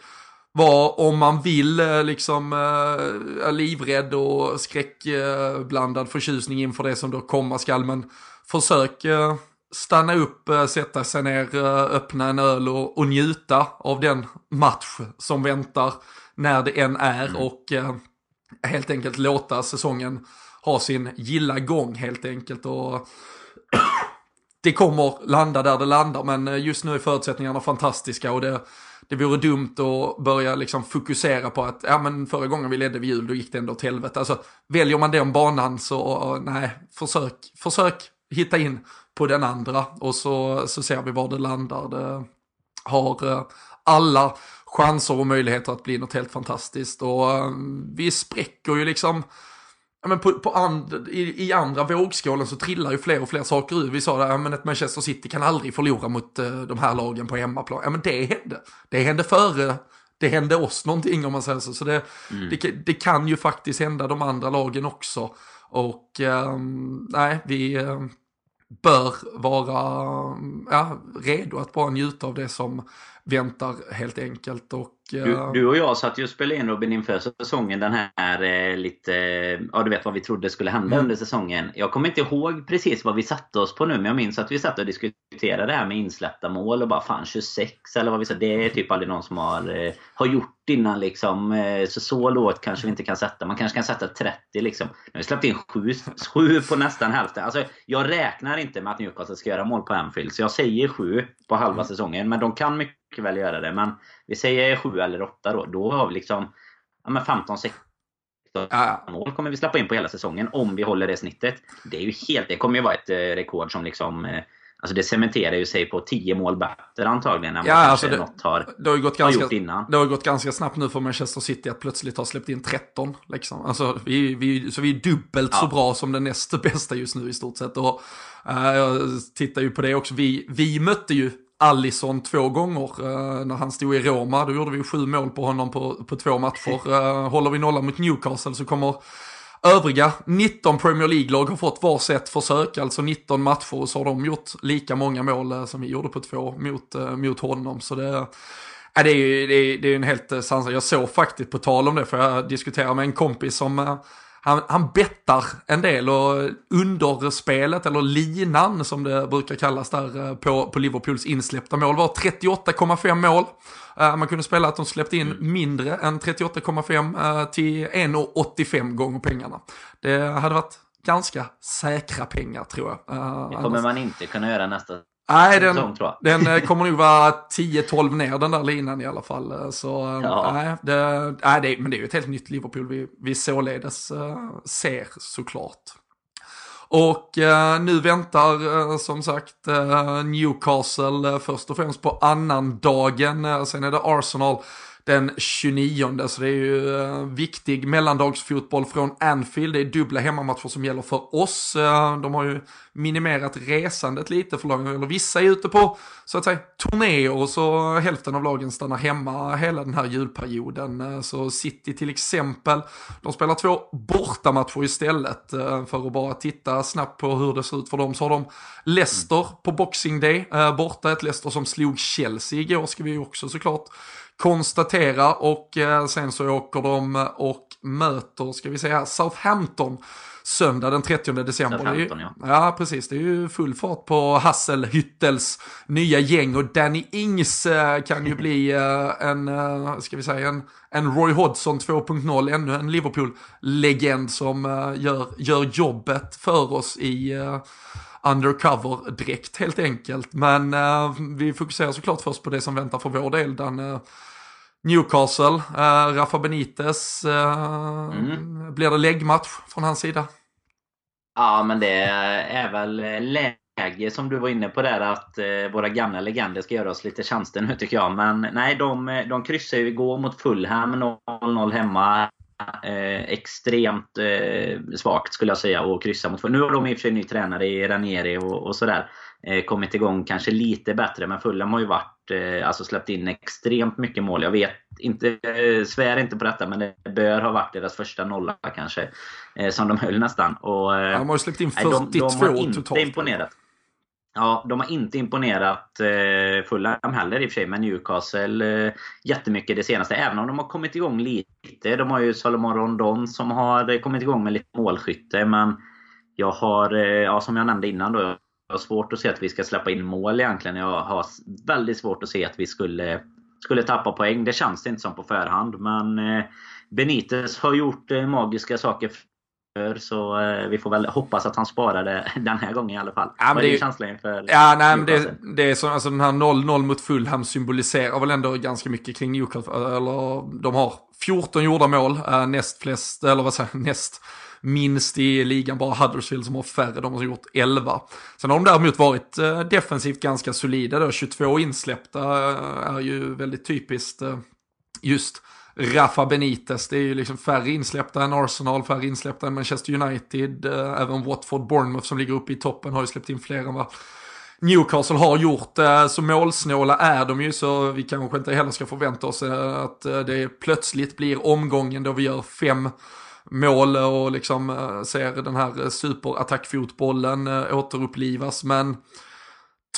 var om man vill eh, liksom äh, livrädd och skräckblandad förtjusning inför det som då komma skall. Men försök äh, stanna upp, sätta sig ner, öppna en öl och, och njuta av den match som väntar när det än är mm. och helt enkelt låta säsongen ha sin gilla gång helt enkelt. Och det kommer landa där det landar men just nu är förutsättningarna fantastiska och det, det vore dumt att börja liksom fokusera på att ja, men förra gången vi ledde vid jul då gick det ändå åt helvete. Alltså, väljer man den banan så nej, försök, försök hitta in på den andra och så, så ser vi var det landar. Det har eh, alla chanser och möjligheter att bli något helt fantastiskt och eh, vi spräcker ju liksom Ja, men på, på and, i, i, andra vågskålen så trillar ju fler och fler saker ur. Vi sa att ja, ett Manchester City kan aldrig förlora mot uh, de här lagen på hemmaplan. Ja men det hände. Det hände före det hände oss någonting om man säger så. Så det, mm. det, det, kan ju faktiskt hända de andra lagen också. Och um, nej, vi um, bör vara ja, redo att bara njuta av det som väntar helt enkelt. Och du, du, och jag satt ju och spelade in Robin inför säsongen den här eh, lite, ja du vet vad vi trodde skulle hända mm. under säsongen. Jag kommer inte ihåg precis vad vi satte oss på nu men jag minns att vi satt och diskuterade det här med insläppta mål och bara fan 26 eller vad vi sa. Det är typ aldrig någon som har, eh, har gjort innan liksom. Eh, så så lågt kanske vi inte kan sätta. Man kanske kan sätta 30 liksom. Nu har vi släppt in 7, 7 på nästan hälften. Alltså jag räknar inte med att Newcastle ska göra mål på Anfield så jag säger 7 på halva mm. säsongen. Men de kan mycket väl göra det. Men vi säger 7 eller 8 då. Då har vi liksom ja, 15, 16 ja. mål kommer vi släppa in på hela säsongen om vi håller det snittet. Det är ju helt, det kommer ju vara ett eh, rekord som liksom eh, Alltså det cementerar ju sig på 10 mål bättre antagligen än ja, vad alltså det, något har, det har, gått ganska, gjort innan. Det har gått ganska snabbt nu för Manchester City att plötsligt ha släppt in 13. Liksom. Alltså, vi, vi, så vi är dubbelt ja. så bra som den näst bästa just nu i stort sett. Och, uh, jag tittar ju på det också. Vi, vi mötte ju Allison två gånger uh, när han stod i Roma. Då gjorde vi sju mål på honom på, på två matcher. Uh, håller vi nolla mot Newcastle så kommer övriga 19 Premier League-lag har fått varsitt försök, alltså 19 matcher och så har de gjort lika många mål uh, som vi gjorde på två mot, mot honom. Så det, Ja, det är ju det är, det är en helt sansad. Jag såg faktiskt, på tal om det, för jag diskuterade med en kompis som han, han bettar en del och underspelet, eller linan som det brukar kallas där eh, på, på Liverpools insläppta mål var 38,5 mål. Uh, man kunde spela att de släppte in mm. mindre än 38,5 uh, till 1,85 gånger pengarna. Det hade varit ganska säkra pengar tror jag. Det kommer man inte kunna göra nästa Nej, den, den eh, kommer nog vara 10-12 ner den där linan i alla fall. Eh, så eh, ja. nej, det, nej det, men det är ju ett helt nytt Liverpool vi, vi således ser såklart. Och uh, nu väntar uh, som sagt Newcastle först och främst på annandagen. sen är det Arsenal den 29. Så det är ju eh, viktig mellandagsfotboll från Anfield. Det är dubbla hemmamatcher som gäller för oss. Eh, de har ju minimerat resandet lite för lagen. Eller vissa är ute på så att säga turnéer och så hälften av lagen stannar hemma hela den här julperioden. Eh, så City till exempel, de spelar två bortamatcher istället för att bara titta snabbt på hur det ser ut för dem. Så har de Leicester på Boxing Day borta, ett Leicester som slog Chelsea igår ska vi ju också såklart konstatera och eh, sen så åker de och möter, ska vi säga, Southampton söndag den 30 december. 15, ja. ja, precis. Det är ju full fart på Hasselhüttels nya gäng och Danny Ings eh, kan ju bli eh, en, ska vi säga, en, en Roy Hodgson 2.0, ännu en Liverpool-legend som gör, gör jobbet för oss i undercover-dräkt helt enkelt. Men vi fokuserar såklart först på det som väntar för vår del. Den, Newcastle, uh, Rafa Benitez, uh, mm. blir det läggmatch från hans sida? Ja, men det är väl läge som du var inne på där att uh, våra gamla legender ska göra oss lite tjänster nu tycker jag. Men nej, de, de kryssade ju igår mot Fulham 0-0 hemma. Eh, extremt eh, svagt skulle jag säga att kryssa mot. Nu har de i och för sig ny tränare i Ranieri och, och sådär. Eh, kommit igång kanske lite bättre men Fulham har ju varit, eh, alltså släppt in extremt mycket mål. Jag vet inte, eh, svär inte på detta men det bör ha varit deras första nolla kanske. Som de höll nästan. Och, de har släppt in 42 de, de har inte totalt. imponerat. Ja, de har inte imponerat eh, Fulham heller i och för sig, men Newcastle eh, jättemycket det senaste. Även om de har kommit igång lite. De har ju Salomon Rondon som har kommit igång med lite målskytte. Men jag har, ja, som jag nämnde innan då, har svårt att se att vi ska släppa in mål egentligen. Jag har väldigt svårt att se att vi skulle, skulle tappa poäng. Det känns det inte som på förhand. Men eh, Benitez har gjort eh, magiska saker så eh, vi får väl hoppas att han sparar det den här gången i alla fall. Ja, Vad är din känsla inför Ja, nej, men det, det är så, alltså den här 0-0 mot Fulham symboliserar väl ändå ganska mycket kring Newcastle. Eller de har 14 gjorda mål, näst flest, eller vad säger näst minst i ligan, bara Huddersfield som har färre, de har gjort 11. Sen har de däremot varit eh, defensivt ganska solida då, 22 insläppta eh, är ju väldigt typiskt eh, just Rafa Benitez. Det är ju liksom färre insläppta än Arsenal, färre insläppta än Manchester United. Även Watford, Bournemouth som ligger uppe i toppen har ju släppt in fler än vad Newcastle har gjort. Så målsnåla är de ju, så vi kanske inte heller ska förvänta oss att det plötsligt blir omgången då vi gör fem mål och liksom eh, ser den här eh, superattackfotbollen eh, återupplivas. Men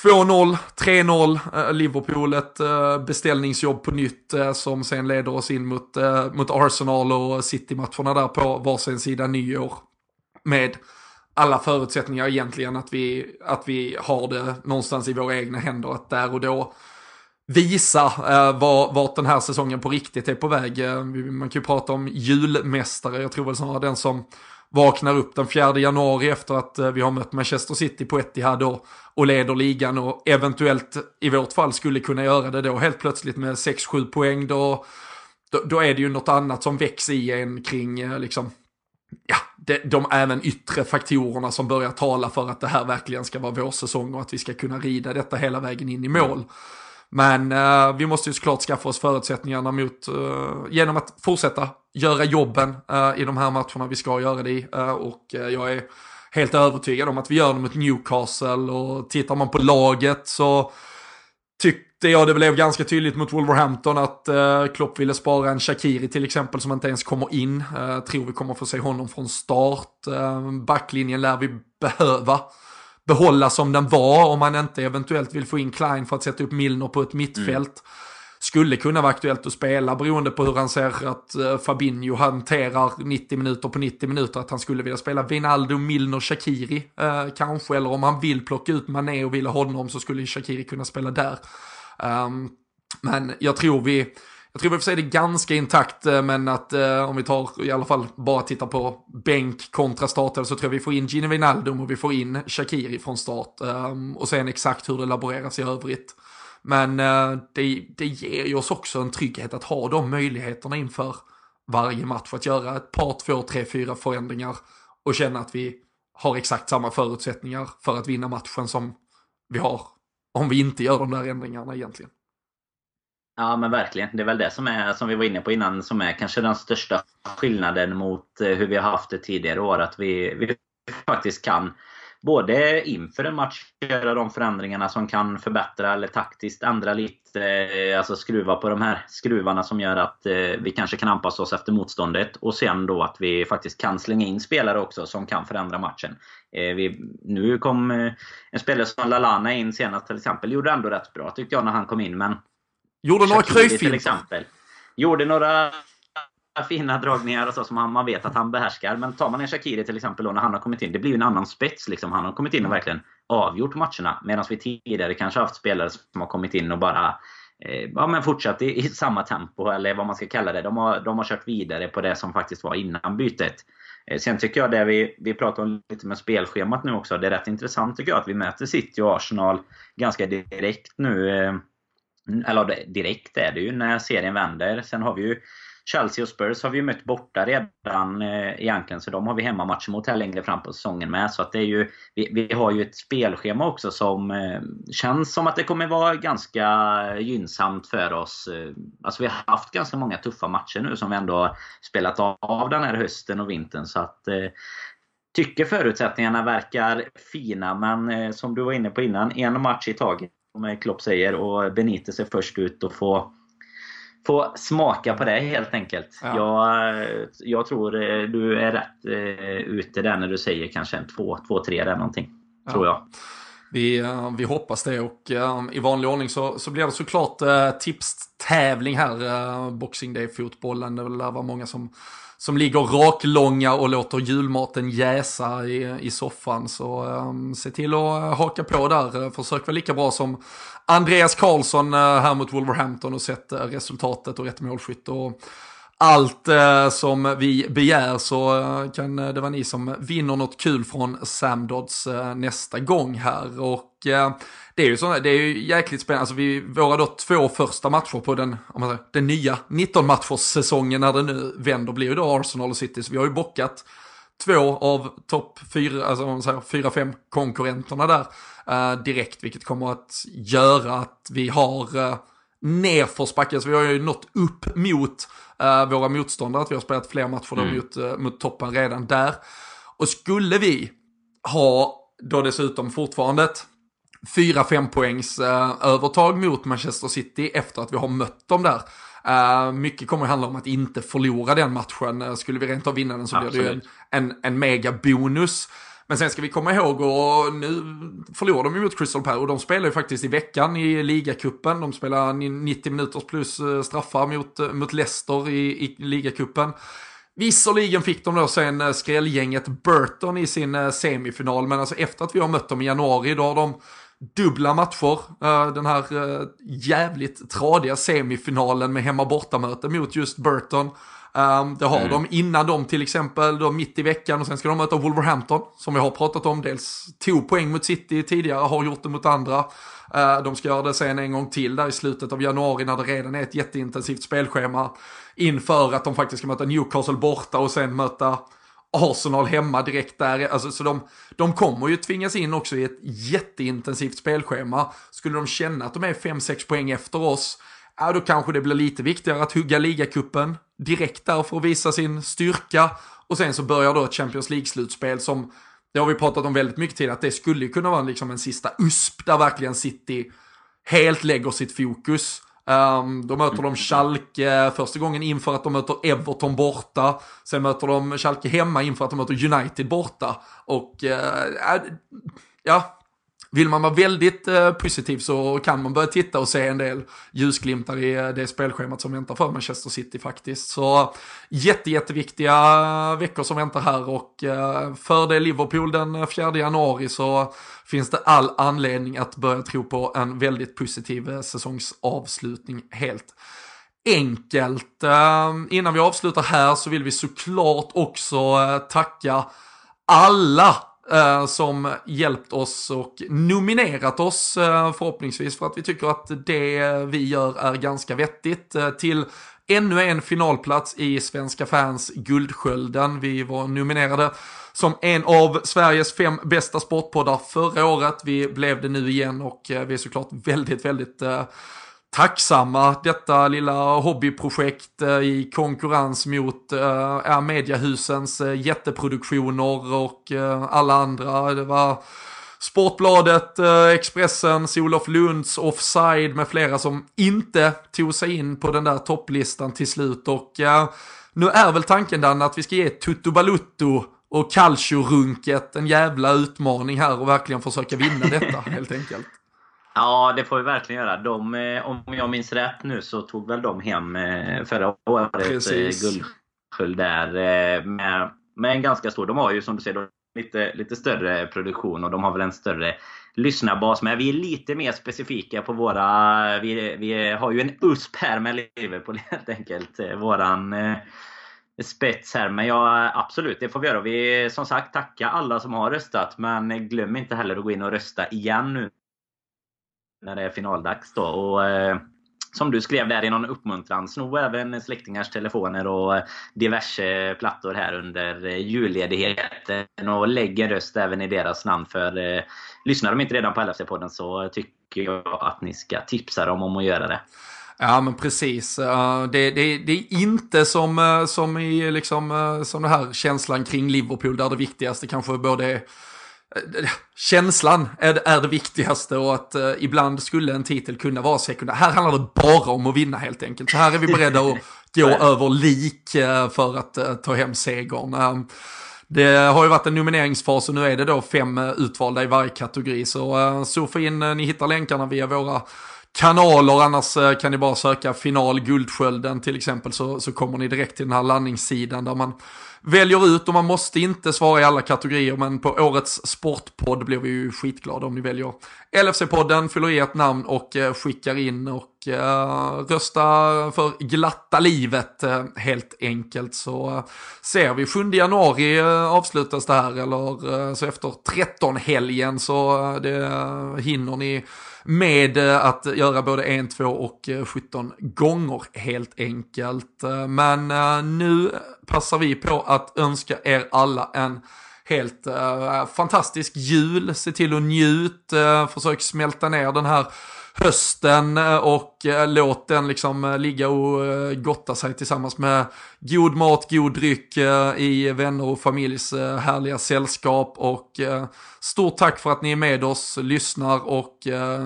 2-0, 3-0, Liverpool ett beställningsjobb på nytt som sen leder oss in mot, mot Arsenal och City-matcherna där på varsin sida nyår. Med alla förutsättningar egentligen att vi, att vi har det någonstans i våra egna händer. Att där och då visa eh, var, vart den här säsongen på riktigt är på väg. Eh, man kan ju prata om julmästare, jag tror väl snarare den som vaknar upp den 4 januari efter att eh, vi har mött Manchester City på Etihad och, och leder ligan och eventuellt i vårt fall skulle kunna göra det då helt plötsligt med 6-7 poäng då, då, då, är det ju något annat som växer i en kring eh, liksom ja, de, de även yttre faktorerna som börjar tala för att det här verkligen ska vara vår säsong och att vi ska kunna rida detta hela vägen in i mål. Men uh, vi måste ju såklart skaffa oss förutsättningarna mot, uh, genom att fortsätta göra jobben uh, i de här matcherna vi ska göra det i. och jag är helt övertygad om att vi gör det mot Newcastle och tittar man på laget så tyckte jag det blev ganska tydligt mot Wolverhampton att uh, Klopp ville spara en Shakiri till exempel som inte ens kommer in. Uh, tror vi kommer få se honom från start. Uh, backlinjen lär vi behöva behålla som den var om man inte eventuellt vill få in Klein för att sätta upp Milner på ett mittfält. Mm. Skulle kunna vara aktuellt att spela beroende på hur han ser att eh, Fabinho hanterar 90 minuter på 90 minuter. Att han skulle vilja spela Vinaldo, Milner, Shakiri eh, kanske. Eller om han vill plocka ut Mané och vill ha honom så skulle Shakiri kunna spela där. Um, men jag tror vi jag tror vi får se det ganska intakt, eh, men att eh, om vi tar i alla fall bara tittar på bänk kontra startelva så tror jag vi får in Gini Wijnaldum och vi får in Shakiri från start. Eh, och sen exakt hur det laboreras i övrigt. Men eh, det, det ger ju oss också en trygghet att ha de möjligheterna inför varje match. Att göra ett par, två, tre, fyra förändringar och känna att vi har exakt samma förutsättningar för att vinna matchen som vi har om vi inte gör de där ändringarna egentligen. Ja men verkligen. Det är väl det som är, som vi var inne på innan, som är kanske den största skillnaden mot eh, hur vi har haft det tidigare år. Att vi, vi faktiskt kan både inför en match göra de förändringarna som kan förbättra eller taktiskt ändra lite. Eh, alltså skruva på de här skruvarna som gör att eh, vi kanske kan anpassa oss efter motståndet. Och sen då att vi faktiskt kan slänga in spelare också som kan förändra matchen. Vi, nu kom en spelare som Lalana in senast till exempel. Gjorde ändå rätt bra tyckte jag när han kom in. Men Gjorde några till exempel. Gjorde några fina dragningar och så som man, man vet att han behärskar. Men tar man en Shakiri till exempel då, när han har kommit in. Det blir en annan spets. Liksom. Han har kommit in och verkligen avgjort matcherna. Medan vi tidigare kanske haft spelare som har kommit in och bara eh, ja, men fortsatt i, i, samma tempo, eller vad man ska kalla det. De har, de har kört vidare på det som faktiskt var innan bytet. Eh, sen tycker jag det vi, vi pratar om lite med spelschemat nu också. Det är rätt intressant tycker jag att vi möter City och Arsenal ganska direkt nu. Eh, eller direkt är det ju när serien vänder. Sen har vi ju Chelsea och Spurs har vi ju mött borta redan eh, egentligen, så de har vi hemmamatcher mot här längre fram på säsongen med. Så att det är ju, vi, vi har ju ett spelschema också som eh, känns som att det kommer vara ganska gynnsamt för oss. Eh, alltså vi har haft ganska många tuffa matcher nu som vi ändå har spelat av den här hösten och vintern. Så att eh, tycker förutsättningarna verkar fina, men eh, som du var inne på innan, en match i taget som Klopp säger. Och Benitez är först ut och få, få smaka på det helt enkelt. Ja. Jag, jag tror eh, du är rätt eh, ute där när du säger kanske en 2-3 eller någonting. Ja. Tror jag. Vi, uh, vi hoppas det och i vanlig ordning så, så blir det såklart uh, tipstävling här. Uh, Boxing Day-fotbollen, det lär vara många som som ligger raklånga och låter julmaten jäsa i, i soffan. Så um, se till att eh, haka på där. Eh, försök vara lika bra som Andreas Karlsson eh, här mot Wolverhampton och sett resultatet och rätt målskytt. Och allt eh, som vi begär så eh, kan eh, det vara ni som vinner något kul från Samdods eh, nästa gång här. Och eh, det är ju så, det är ju jäkligt spännande, alltså vi, våra då två första matcher på den, om man säger, den nya 19 matchers säsongen när det nu vänder blir ju då Arsenal och City, så vi har ju bockat två av topp fyra, alltså om man säger fyra, fem konkurrenterna där eh, direkt, vilket kommer att göra att vi har nerförsbacke, så vi har ju nått upp mot uh, våra motståndare, att vi har spelat fler matcher mm. mot, uh, mot toppen redan där. Och skulle vi ha då dessutom fortfarande ett 4-5 poängs uh, övertag mot Manchester City efter att vi har mött dem där. Uh, mycket kommer att handla om att inte förlora den matchen. Uh, skulle vi rent av vinna den så Absolut. blir det ju en, en, en mega bonus. Men sen ska vi komma ihåg, och nu förlorar de ju mot Crystal Palace och de spelar ju faktiskt i veckan i ligacupen. De spelar 90 minuters plus eh, straffar mot, eh, mot Leicester i, i ligacupen. Visserligen fick de då sen eh, skrällgänget Burton i sin semifinal, men alltså efter att vi har mött dem i januari, då har de dubbla matcher. Den här jävligt tradiga semifinalen med hemma bortamöte mot just Burton. Um, det har mm. de innan de till exempel, då mitt i veckan och sen ska de möta Wolverhampton som vi har pratat om. Dels tog poäng mot City tidigare, har gjort det mot andra. Uh, de ska göra det sen en gång till där i slutet av januari när det redan är ett jätteintensivt spelschema. Inför att de faktiskt ska möta Newcastle borta och sen möta Arsenal hemma direkt där. Alltså, så de, de kommer ju tvingas in också i ett jätteintensivt spelschema. Skulle de känna att de är 5-6 poäng efter oss, ja då kanske det blir lite viktigare att hugga ligacupen direkt där för att visa sin styrka. Och sen så börjar då ett Champions League-slutspel som, det har vi pratat om väldigt mycket tid, att det skulle kunna vara liksom en sista USP där verkligen City helt lägger sitt fokus. Um, då möter de Schalke första gången inför att de möter Everton borta. Sen möter de Schalke hemma inför att de möter United borta. Och uh, ja, vill man vara väldigt eh, positiv så kan man börja titta och se en del ljusglimtar i eh, det spelschemat som väntar för Manchester City faktiskt. Så jätte, jätteviktiga eh, veckor som väntar här och eh, för det Liverpool den 4 januari så finns det all anledning att börja tro på en väldigt positiv eh, säsongsavslutning helt enkelt. Innan vi avslutar här så vill vi såklart också tacka alla Eh, som hjälpt oss och nominerat oss eh, förhoppningsvis för att vi tycker att det vi gör är ganska vettigt eh, till ännu en finalplats i Svenska fans Guldskölden. Vi var nominerade som en av Sveriges fem bästa sportpoddar förra året. Vi blev det nu igen och vi är såklart väldigt, väldigt tacksamma detta lilla hobbyprojekt eh, i konkurrens mot äh, mediahusens äh, jätteproduktioner och äh, alla andra. Det var Sportbladet, Expressen, Olof Lunds, Offside med flera som inte tog sig in på den där topplistan till slut. Och nu är väl tanken den att vi ska ge Tutto Balutto och Calcio-runket en jävla utmaning här och verkligen försöka vinna detta helt enkelt. Ja, det får vi verkligen göra. De, eh, om jag minns rätt nu så tog väl de hem eh, förra året eh, guldsköld där med, med en ganska stor... De har ju som du säger lite, lite större produktion och de har väl en större lyssnarbas. Men vi är lite mer specifika på våra... Vi, vi har ju en USP här med Liverpool helt enkelt. Våran spets här. Men ja, absolut, det får vi göra. Vi som sagt tacka alla som har röstat. Men glöm inte heller att gå in och rösta igen nu när det är finaldags då. Och, eh, som du skrev där i någon uppmuntran, sno även släktingars telefoner och eh, diverse plattor här under eh, julledigheten och lägg en röst även i deras namn. För eh, lyssnar de inte redan på LFC-podden så tycker jag att ni ska tipsa dem om att göra det. Ja men precis. Eh, det, det, det, är inte som, som i liksom, som den här känslan kring Liverpool där det viktigaste kanske både är känslan är, är det viktigaste och att uh, ibland skulle en titel kunna vara sekundär. Här handlar det bara om att vinna helt enkelt. Så här är vi beredda att gå över lik uh, för att uh, ta hem segern. Uh, det har ju varit en nomineringsfas och nu är det då fem utvalda i varje kategori. Så surfa in, ni hittar länkarna via våra kanaler. Annars eh, kan ni bara söka final Guldskölden till exempel så, så kommer ni direkt till den här landningssidan där man väljer ut och man måste inte svara i alla kategorier men på årets sportpodd blir vi ju skitglada om ni väljer LFC-podden, fyller i ett namn och eh, skickar in och eh, rösta för glatta livet eh, helt enkelt så eh, ser vi 7 januari eh, avslutas det här eller eh, så efter 13 helgen så det hinner ni med att göra både 1, 2 och 17 gånger helt enkelt. Men nu passar vi på att önska er alla en helt eh, fantastisk jul. Se till att njut, eh, försök smälta ner den här hösten eh, och eh, låt den liksom eh, ligga och gotta sig tillsammans med god mat, god dryck i vänner och familjs härliga sällskap. Och stort tack för att ni är med oss, lyssnar och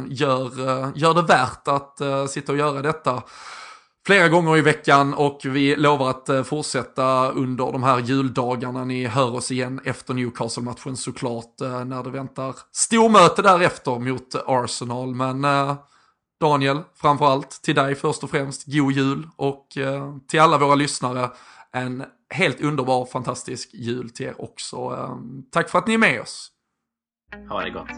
gör, gör det värt att sitta och göra detta flera gånger i veckan och vi lovar att eh, fortsätta under de här juldagarna. Ni hör oss igen efter Newcastle-matchen såklart eh, när det väntar stormöte därefter mot Arsenal. Men eh, Daniel, framförallt till dig först och främst, god jul och till alla våra lyssnare en helt underbar, fantastisk jul till er också. Tack för att ni är med oss. Ha det gott.